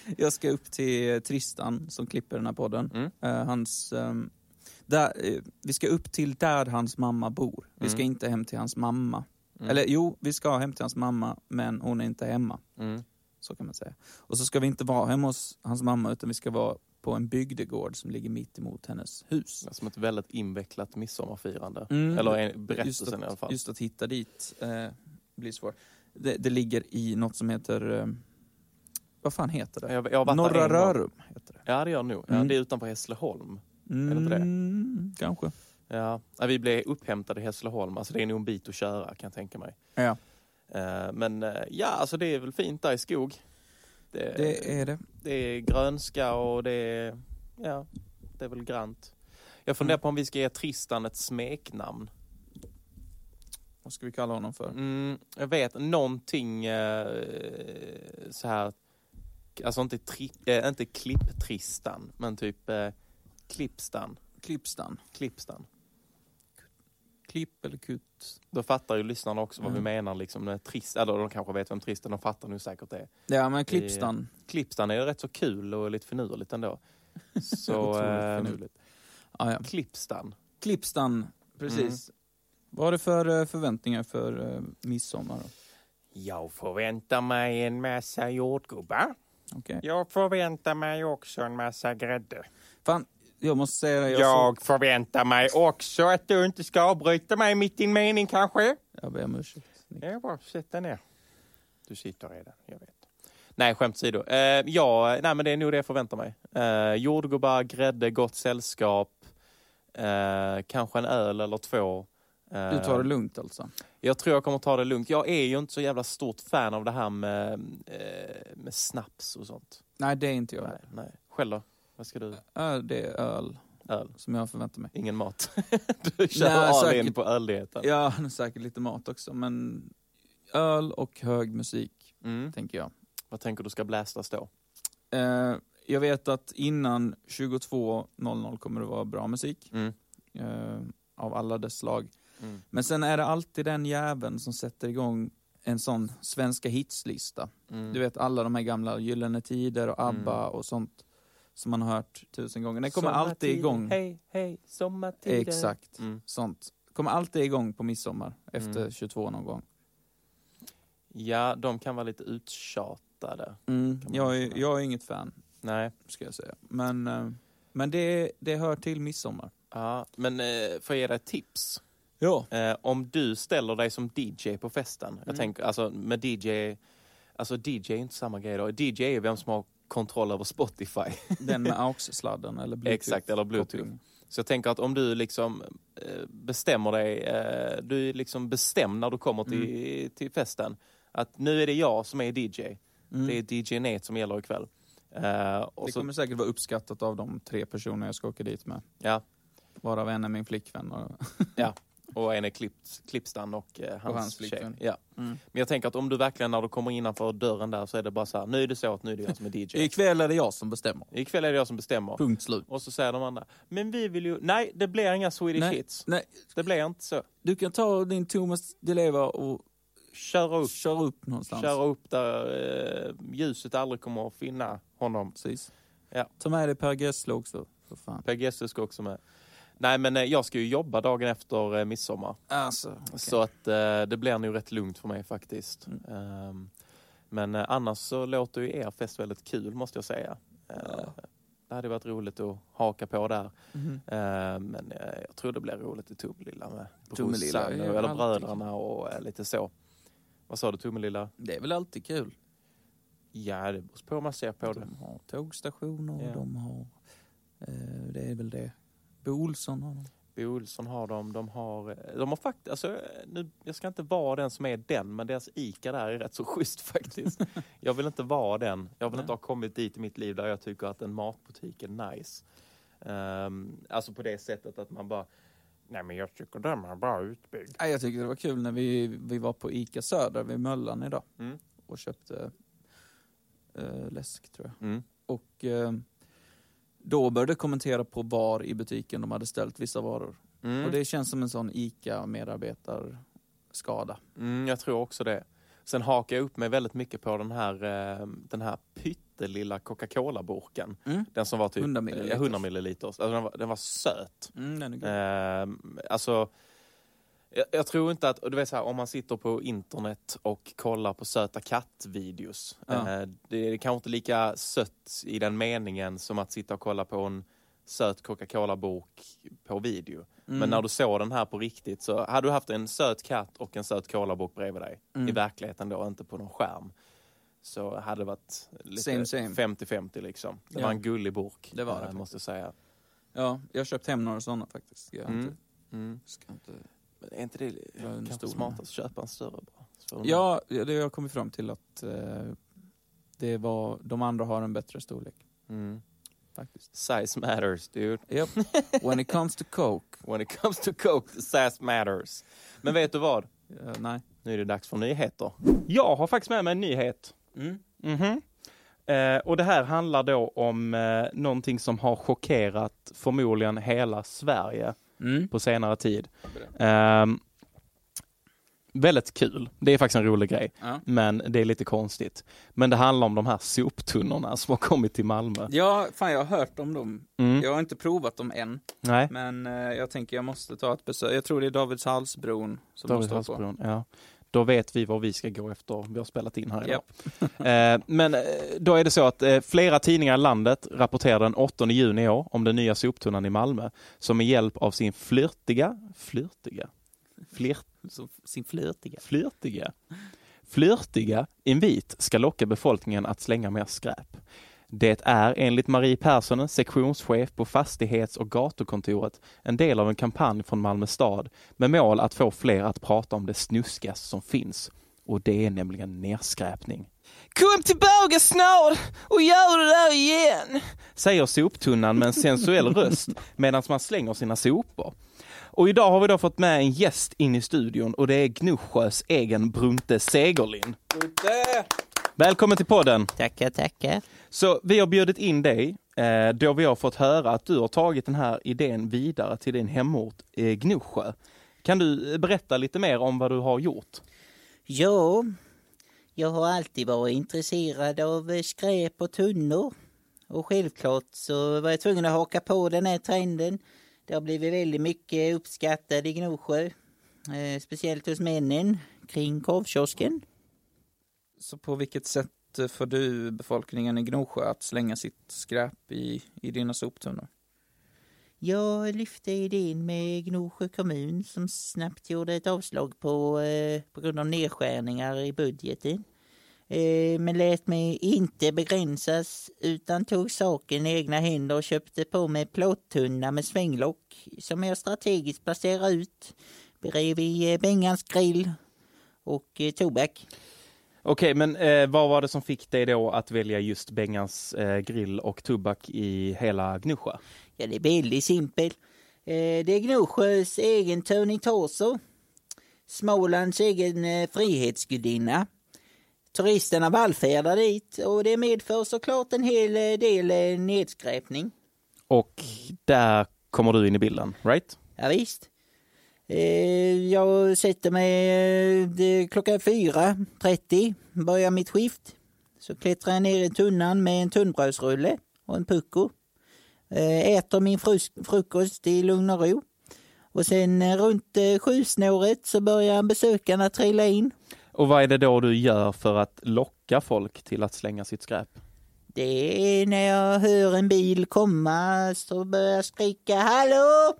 jag ska upp till Tristan som klipper den här podden. Mm. Eh, hans, ehm, där, eh, vi ska upp till där hans mamma bor. Vi ska Mm. inte hem till hans mamma. Mm. Eller jo, vi ska hem till hans mamma, men hon är inte hemma. Mm. Så kan man säga. Och så ska vi inte vara hemma hos hans mamma, utan vi ska vara på en bygdegård som ligger mitt emot hennes hus. Är Som ett väldigt invecklat midsommarfirande. Mm. Eller en, Just berättelsen att, i alla fall. Just att hitta dit eh, blir svårt. Det, det ligger i något som heter... Eh, vad fan heter det? Jag, jag Norra. Rörum heter det. Ja, det gör det nog. Ja, Mm. det är utanför Hässleholm. Mm, det inte det? Kanske. Ja. Vi blev upphämtade i Hässleholm. Alltså det är nog en bit att köra kan jag tänka mig. Ja, Eh, Men eh, ja, alltså det är väl fint där i skog. Det, det är det. det är grönska och det är, ja, det är väl grant. Jag funderar på om vi ska ge Tristan ett smeknamn. Vad ska vi kalla honom för? Mm, jag vet någonting eh, så här, alltså inte, tri, eh, inte klipp-Tristan, men typ eh, Klippstan. Klippstan. Klippstan. Klipp eller kutt? Då fattar ju lyssnarna också vad Mm. vi menar liksom med trist, eller de kanske vet vem Tristan, de fattar nu säkert det. Ja, men Klippstan. Klippstan är ju rätt så kul och lite finurligt ändå. Så, eh, finurligt. Ja. Klippstan. Klippstan, precis. Vad har du för eh, förväntningar för eh, midsommar? Då? Jag förväntar mig en massa jordgubbar. Okej. Jag förväntar mig också en massa grädde. Fan, jag måste säga det. Jag, Jag förväntar mig också att du inte ska avbryta mig mitt i en mening kanske. Så, jag ber om ursäkt. Ja, bara sätt dig ner. Du sitter redan, jag vet. Nej, skämt åsido. Eh, ja, nej, men det är nog det jag förväntar mig. Eh, jordgubbar, grädde, gott sällskap, eh, kanske en öl eller två. Eh, Du tar det lugnt alltså? Jag tror jag kommer ta det lugnt. Jag är ju inte så jävla stort fan av det här med, eh, med snaps och sånt. Nej, det är inte jag. Nej, nej. Själv då? Vad ska du? Öl, det är öl Öl? som jag förväntar mig. Ingen mat? du kör Nej, all in säkert. på öldieten? Ja, säkert lite mat också, men öl och hög musik, Mm. tänker jag. Vad tänker du ska blästas då? Eh, jag vet att innan 22.00 kommer det vara bra musik. Mm. Eh, av alla dess slag. Mm. Men sen är det alltid den jäveln som sätter igång en sån svenska hitslista. Mm. Du vet alla de här gamla Gyllene Tider och ABBA Mm. och sånt som man har hört tusen gånger. Den kommer alltid igång. Hej, hej, sommartider. Exakt, Mm. sånt. Kommer alltid igång på midsommar efter Mm. 22 någon gång. Ja, de kan vara lite uttjatade. Mm. Jag, är, jag är inget fan, Nej. ska jag säga. Men, eh, men det, det hör till midsommar. Ja, men eh, får jag ge dig ett tips? Ja. Eh, om du ställer dig som DJ på festen. Jag Mm. tänker, alltså med DJ, alltså DJ är inte samma grej då. DJ är vem som har kontroll över Spotify. Den med AUX-sladden eller bluetooth. Exakt, eller bluetooth. Så jag tänker att om du liksom eh, bestämmer dig, eh, du är liksom bestämd när du kommer till, till festen. Att nu är det jag som är DJ. Mm. Det är DJ Net som gäller ikväll. Eh, det så, kommer säkert vara uppskattat av de tre personer jag ska åka dit med. ja, Varav en är min flickvän. Och, och en är klippt, Klippstan och eh, hans, hans tjej. Ja. mm. Men jag tänker att om du verkligen när du kommer innanför dörren där så är det bara så här, nu är det så att nu är det jag som är DJ. Ikväll är det jag som bestämmer. Ikväll är det jag som bestämmer. Punkt slut. Och så säger de andra, men vi vill ju, nej det blir inga Swedish Nej. hits. Nej, Det blir inte så. du kan ta din Thomas Di Leva och Köra upp, köra upp någonstans. köra upp där eh, ljuset aldrig kommer att finna honom. Precis. Ja. Ta med dig Per Gessle också. För fan. Per Gessle ska också med. Nej men eh, jag ska ju jobba dagen efter eh, midsommar. Alltså, okej. Så att eh, det blir nog rätt lugnt för mig faktiskt. Mm. Ehm, men annars så låter ju er fest väldigt kul måste jag säga. Ja. Det hade varit roligt att haka på där. Eh, men jag tror det blir roligt i Tummelilla med brorsan eller bröderna och lite så. Vad sa du Tummelilla? Det är väl alltid kul. Ja, det beror på hur man ser på det. De har tågstationer Ja. de har... Det är väl det. Bo Olsson har de. Bo Olsson har de, de har, eh, de har faktiskt, alltså, nu, jag ska inte vara den som är den, men deras ICA där är rätt så schysst faktiskt. jag vill inte vara den. Jag vill Nej. inte ha kommit dit i mitt liv där jag tycker att en matbutik är nice. Um, alltså på det sättet att man bara, Nej, men jag tycker den är bra utbyggd. Jag tycker det var kul när vi, vi var på ICA Söder vid Möllan idag Mm. och köpte eh, läsk tror jag. mm, Och eh, då började kommentera på var i butiken de hade ställt vissa varor. mm, Och det känns som en sån ICA-medarbetarskada. mm, jag tror också det. Sen hakar jag upp mig väldigt mycket på den här, eh, den här pyttelilla Coca-Cola-burken. Mm. Den som var typ 100 eh, milliliter. 100 milliliter. Alltså den, var, den var söt. Mm, den är god. Ehm, alltså, jag, jag tror inte att, du vet så här, om man sitter på internet och kollar på söta kattvideos. Ja. Eh, det är kanske inte lika sött i den meningen som att sitta och kolla på en söt Coca-Cola-bok på video. Mm. Men när du såg den här på riktigt så hade du haft en söt katt och en söt Cola-bok bredvid dig. Mm. I verkligheten då, inte på någon skärm. så hade det varit lite Same, same. 50-50 liksom. Det Ja. var en gullig burk, Det var det eh, måste jag säga. Ja, jag har köpt hem några sådana faktiskt. Jag Mm. inte, Mm. ska inte... Men är inte det Ja, en kanske smartast att köpa en större bara? Ja, det har jag kommit fram till att eh, det var, de andra har en bättre storlek. Mm. Faktiskt. Size matters dude. Yep. When it comes to coke. When it comes to coke, the size matters. Men vet du vad? Eh, nej. Nu är det dags för nyheter. Jag har faktiskt med mig en nyhet. Mm. Mhm. Eh, och det här handlar då om eh, någonting som har chockerat förmodligen hela Sverige Mm. på senare tid. Ehm, väldigt kul. Det är faktiskt en rolig grej, Ja. men det är lite konstigt. Men det handlar om de här soptunnorna som har kommit till Malmö. ja, fan jag har hört om dem. Mm. Jag har inte provat dem än. Nej, Men eh, jag tänker jag måste ta ett besök. Jag tror det är Davidshalsbron som David vara på. Ja. Då vet vi var vi ska gå efter vi har spelat in här idag. Japp. Eh, men eh, då är det så att eh, flera tidningar i landet rapporterade den 8 juni i år om den nya soptunnan i Malmö som med hjälp av sin flörtiga, flörtiga, flirt, Så, sin flörtiga. flörtiga, flörtiga invit ska locka befolkningen att slänga mer skräp. Det är enligt Marie Persson, sektionschef på fastighets och gatukontoret, en del av en kampanj från Malmö stad med mål att få fler att prata om det snuskigaste som finns. Och det är nämligen nedskräpning. Kom tillbaka snart och gör det där igen! Säger soptunnan med en sensuell röst medan man slänger sina sopor. Och idag har vi då fått med en gäst in i studion och det är Gnosjös egen Brunte Segerlind. Välkommen till podden! Tackar, tackar. Så vi har bjudit in dig eh, då vi har fått höra att du har tagit den här idén vidare till din hemort eh, Gnosjö. Kan du eh, berätta lite mer om vad du har gjort? Ja, jag har alltid varit intresserad av skräp och tunnor. Och självklart så var jag tvungen att haka på den här trenden. Det har blivit väldigt mycket uppskattat i Gnosjö. Eh, speciellt hos männen kring korvkiosken. Så på vilket sätt eh, får du befolkningen i Gnosjö att slänga sitt skräp i, i dina soptunnor? Jag lyfte idén med Gnosjö kommun som snabbt gjorde ett avslag på, eh, på grund av nedskärningar i budgeten. Eh, men lät mig inte begränsas utan tog saken i egna händer och köpte på mig plåttunna med svänglock som jag strategiskt placerade ut bredvid eh, Bengans grill och eh, tobak. Okej, men eh, vad var det som fick dig då att välja just Bengans eh, grill och tobak i hela Gnosjö? Ja, det är väldigt simpelt. Eh, det är Gnosjös egen Tony Torso. Smålands egen eh, frihetsgudinna. Turisterna vallfärdar dit och det medför såklart en hel eh, del eh, nedskräpning. Och där kommer du in i bilden, right? Ja, visst. Eh, jag sätter mig eh, klockan 4.30, börjar mitt skift. Så klättrar jag ner i tunnan med en tunnbrödsrulle och en pucko. Eh, äter min frukost i lugn och ro. Och sen runt sjusnåret så börjar besökarna trilla in. Och vad är det då du gör för att locka folk till att slänga sitt skräp? Det är när jag hör en bil komma så börjar jag skrika Hallå!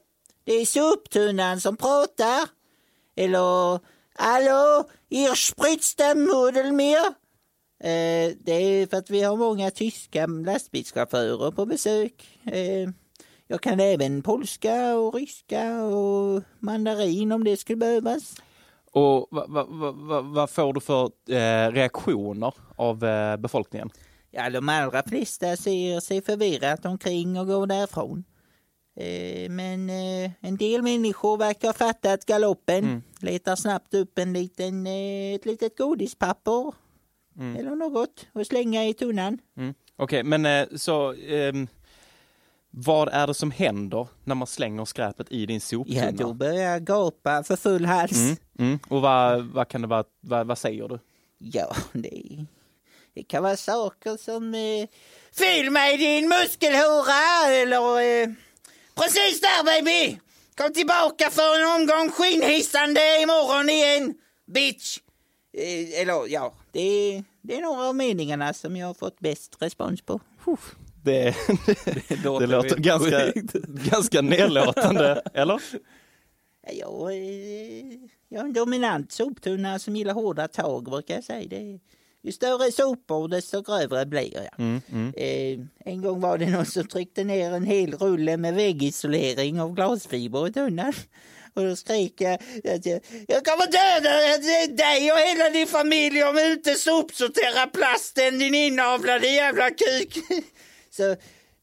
Det är soptunnan som pratar. Eller Hallå! Ihr Spritzstammudel mir! Eh, det är för att vi har många tyska lastbilschaufförer på besök. Eh, jag kan även polska och ryska och mandarin om det skulle behövas. Och vad va, va, va, får du för eh, reaktioner av eh, befolkningen? Ja, de allra flesta ser sig förvirrat omkring och går därifrån. Eh, men eh, en del människor verkar ha fattat galoppen. Mm. Letar snabbt upp en liten, eh, ett litet godispapper Mm. eller något och slänga i tunnan. Mm. Okej, men eh, så ehm, vad är det som händer när man slänger skräpet i din soptunna? Ja, då börjar jag gapa för full hals. Mm, mm. Och vad, vad kan det vara, vad, vad säger du? Ja, det, det kan vara saker som eh, Fyll mig din muskelhora eller eh, Precis där baby! Kom tillbaka för en omgång skinnhissande imorgon igen, bitch! Eh, eller ja, det, det är några av meningarna som jag har fått bäst respons på. Det, det, låter ganska, ganska nedlåtande, eller? Ja, Jag, eh, jag är en dominant soptunna som gillar hårda tag brukar jag säga. Det, ju större sopor desto grövre blir jag. Mm, mm. Eh, en gång var det någon som tryckte ner en hel rulle med väggisolering av glasfiber i tunnan. Och då skrek jag att jag, jag kommer döda dig och hela din familj om du inte sopsorterar plasten din inavlade jävla kuk. Så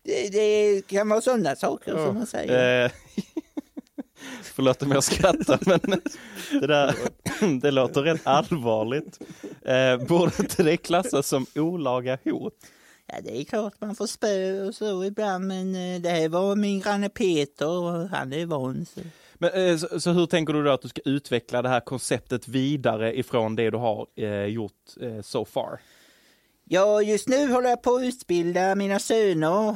det, det kan vara sådana saker som man säger. Eh, Förlåt om jag skrattar men det där det låter rätt allvarligt. Eh, borde inte det klassas som olaga hot? Ja, det är klart man får spö och så ibland, men eh, det här var min granne Peter och han är van. Så. Men, eh, så, så hur tänker du då att du ska utveckla det här konceptet vidare ifrån det du har eh, gjort eh, so far? Ja, just nu håller jag på att utbilda mina söner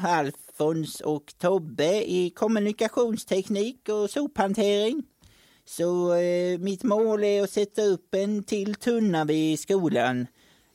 Alfons och Tobbe i kommunikationsteknik och sophantering. Så eh, mitt mål är att sätta upp en till tunna vid skolan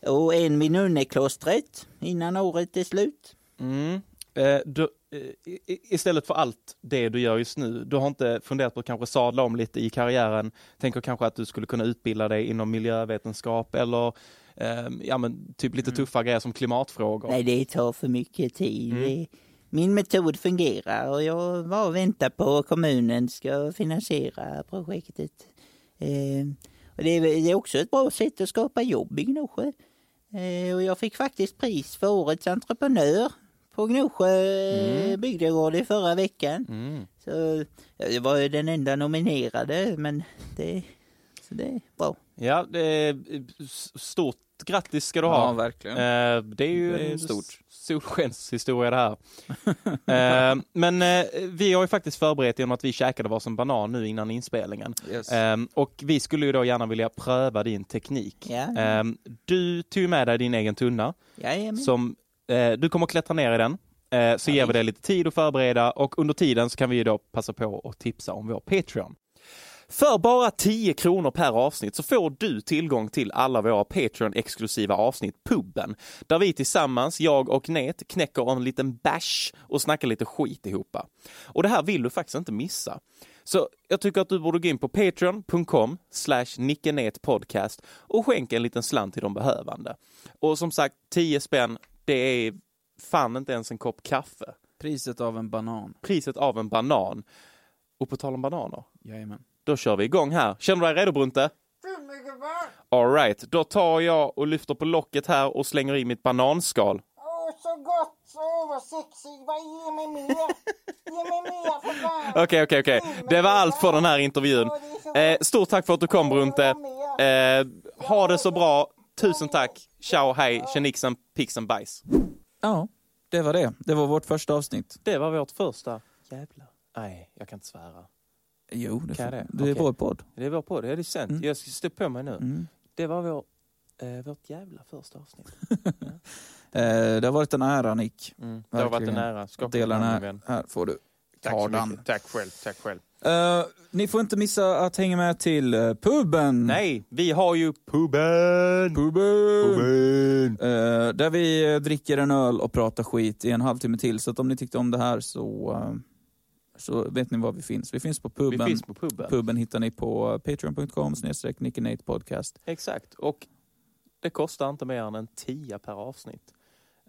och en vid nunneklostret innan året är slut. Mm. Eh, du, eh, istället för allt det du gör just nu, du har inte funderat på att kanske sadla om lite i karriären? Tänker kanske att du skulle kunna utbilda dig inom miljövetenskap eller eh, ja, men, typ lite tuffa grejer som klimatfrågor? Nej, det tar för mycket tid. Mm. Min metod fungerar och jag bara väntar på att kommunen ska finansiera projektet. Eh, och det, är, det är också ett bra sätt att skapa jobb i Gnosjö. Eh, och jag fick faktiskt pris för årets entreprenör på Gnosjö mm. bygdegård i förra veckan. Mm. Så ja, jag var ju den enda nominerade, men det, så det är bra. Ja, det är eh, stort grattis ska du Ja, ha. verkligen. Eh, det är ju Det är stort. Solskenshistoria det här. eh, men eh, vi har ju faktiskt förberett genom att vi käkade varsin banan nu innan inspelningen. Yes. Eh, och vi skulle ju då gärna vilja pröva din teknik. Eh, du tog med dig din egen tunna jajamän. som eh, du kommer att klättra ner i den. Eh, så ger vi dig lite tid att förbereda och under tiden så kan vi ju då passa på att tipsa om vår Patreon. För bara 10 kronor per avsnitt så får du tillgång till alla våra Patreon-exklusiva avsnitt, Pubben, där vi tillsammans, jag och Net, knäcker en liten bash och snackar lite skit ihop. Och det här vill du faktiskt inte missa. Så jag tycker att du borde gå in på patreon.com slash podcast och skänka en liten slant till de behövande. Och som sagt, 10 spänn, det är fan inte ens en kopp kaffe. Priset av en banan. Priset av en banan. Och på tal om bananer, Jajamän. Då kör vi igång här. Känner du dig redo Brunte? Alright, då tar jag och lyfter på locket här och slänger i mitt bananskal. Åh, så gott! Åh, vad sexigt! Vad ge mig mer! Ge mig mer för fan! Okej, okej, okej. Det var allt för den här intervjun. Eh, stort tack för att du kom Brunte. Eh, ha det så bra. Tusen tack. Ciao, hej, tjenixen, pixen, bajs. Ja, det var det. Det var vårt första avsnitt. Det var vårt första. Jävlar. Nej, jag kan inte svära. Jo, det, Kan det? det är Okej. vår podd. Det är vår podd, det är sant. Mm. Jag ska stå på mig nu. Mm. Det var vår, eh, vårt jävla första avsnitt. Eh, det har varit en ära, Nick. Mm. Det har varit en ära. Skaka dela den här. vän. Här får du. Tack Ta så den. mycket. Tack själv, tack själv. Eh, ni får inte missa att hänga med till eh, puben. Nej, vi har ju puben! Puben! Eh, där vi eh, dricker en öl och pratar skit i en halvtimme till. Så att om ni tyckte om det här så, så vet ni var vi finns. Vi finns på Vi puben. finns på puben. Puben hittar ni på patreon.com snedstreck podcast. Exakt, och det kostar inte mer än en tia per avsnitt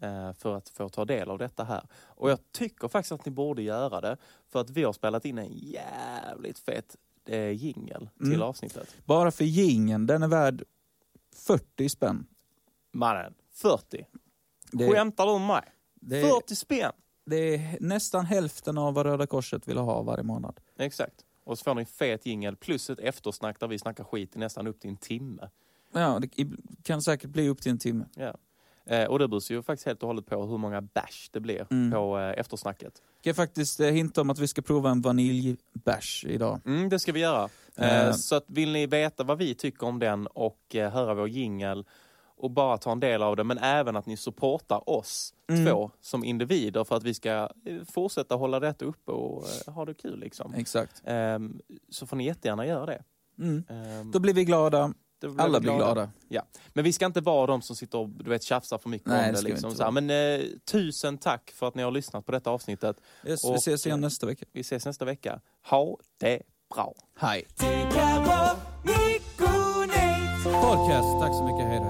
eh, för att få ta del av detta här. Och jag tycker faktiskt att ni borde göra det för att vi har spelat in en jävligt fet eh, jingel till Mm. avsnittet. Bara för gingen, den är värd 40 spänn. Mannen, 40. Det, Skämtar du med mig? det, 40 spänn! Det är nästan hälften av vad Röda Korset vill ha varje månad. Exakt. Och så får ni en fet jingel plus ett eftersnack där vi snackar skit i nästan upp till en timme. Ja, det kan säkert bli upp till en timme. Ja. Eh, och det beror ju faktiskt helt och hållet på hur många bash det blir Mm. på eh, eftersnacket. Jag kan faktiskt eh, hinta om att vi ska prova en vaniljbärs idag. Mm, det ska vi göra. Eh. Så att vill ni veta vad vi tycker om den och höra vår jingel och bara ta en del av det, men även att ni supportar oss Mm. två som individer för att vi ska eh, fortsätta hålla detta uppe och eh, ha det kul liksom. Exakt. Ehm, så får ni jättegärna göra det. Mm. Ehm, Då blir vi glada. blir Alla vi blir glada. Ja. Men vi ska inte vara de som sitter och du vet, tjafsar för mycket Nej, om det vi Liksom. Så men eh, tusen tack för att ni har lyssnat på detta avsnittet. Yes, vi Och- ses igen nästa vecka. Vi ses nästa vecka. Ha det bra! Hej. Podcast. Tack så mycket. Hej då.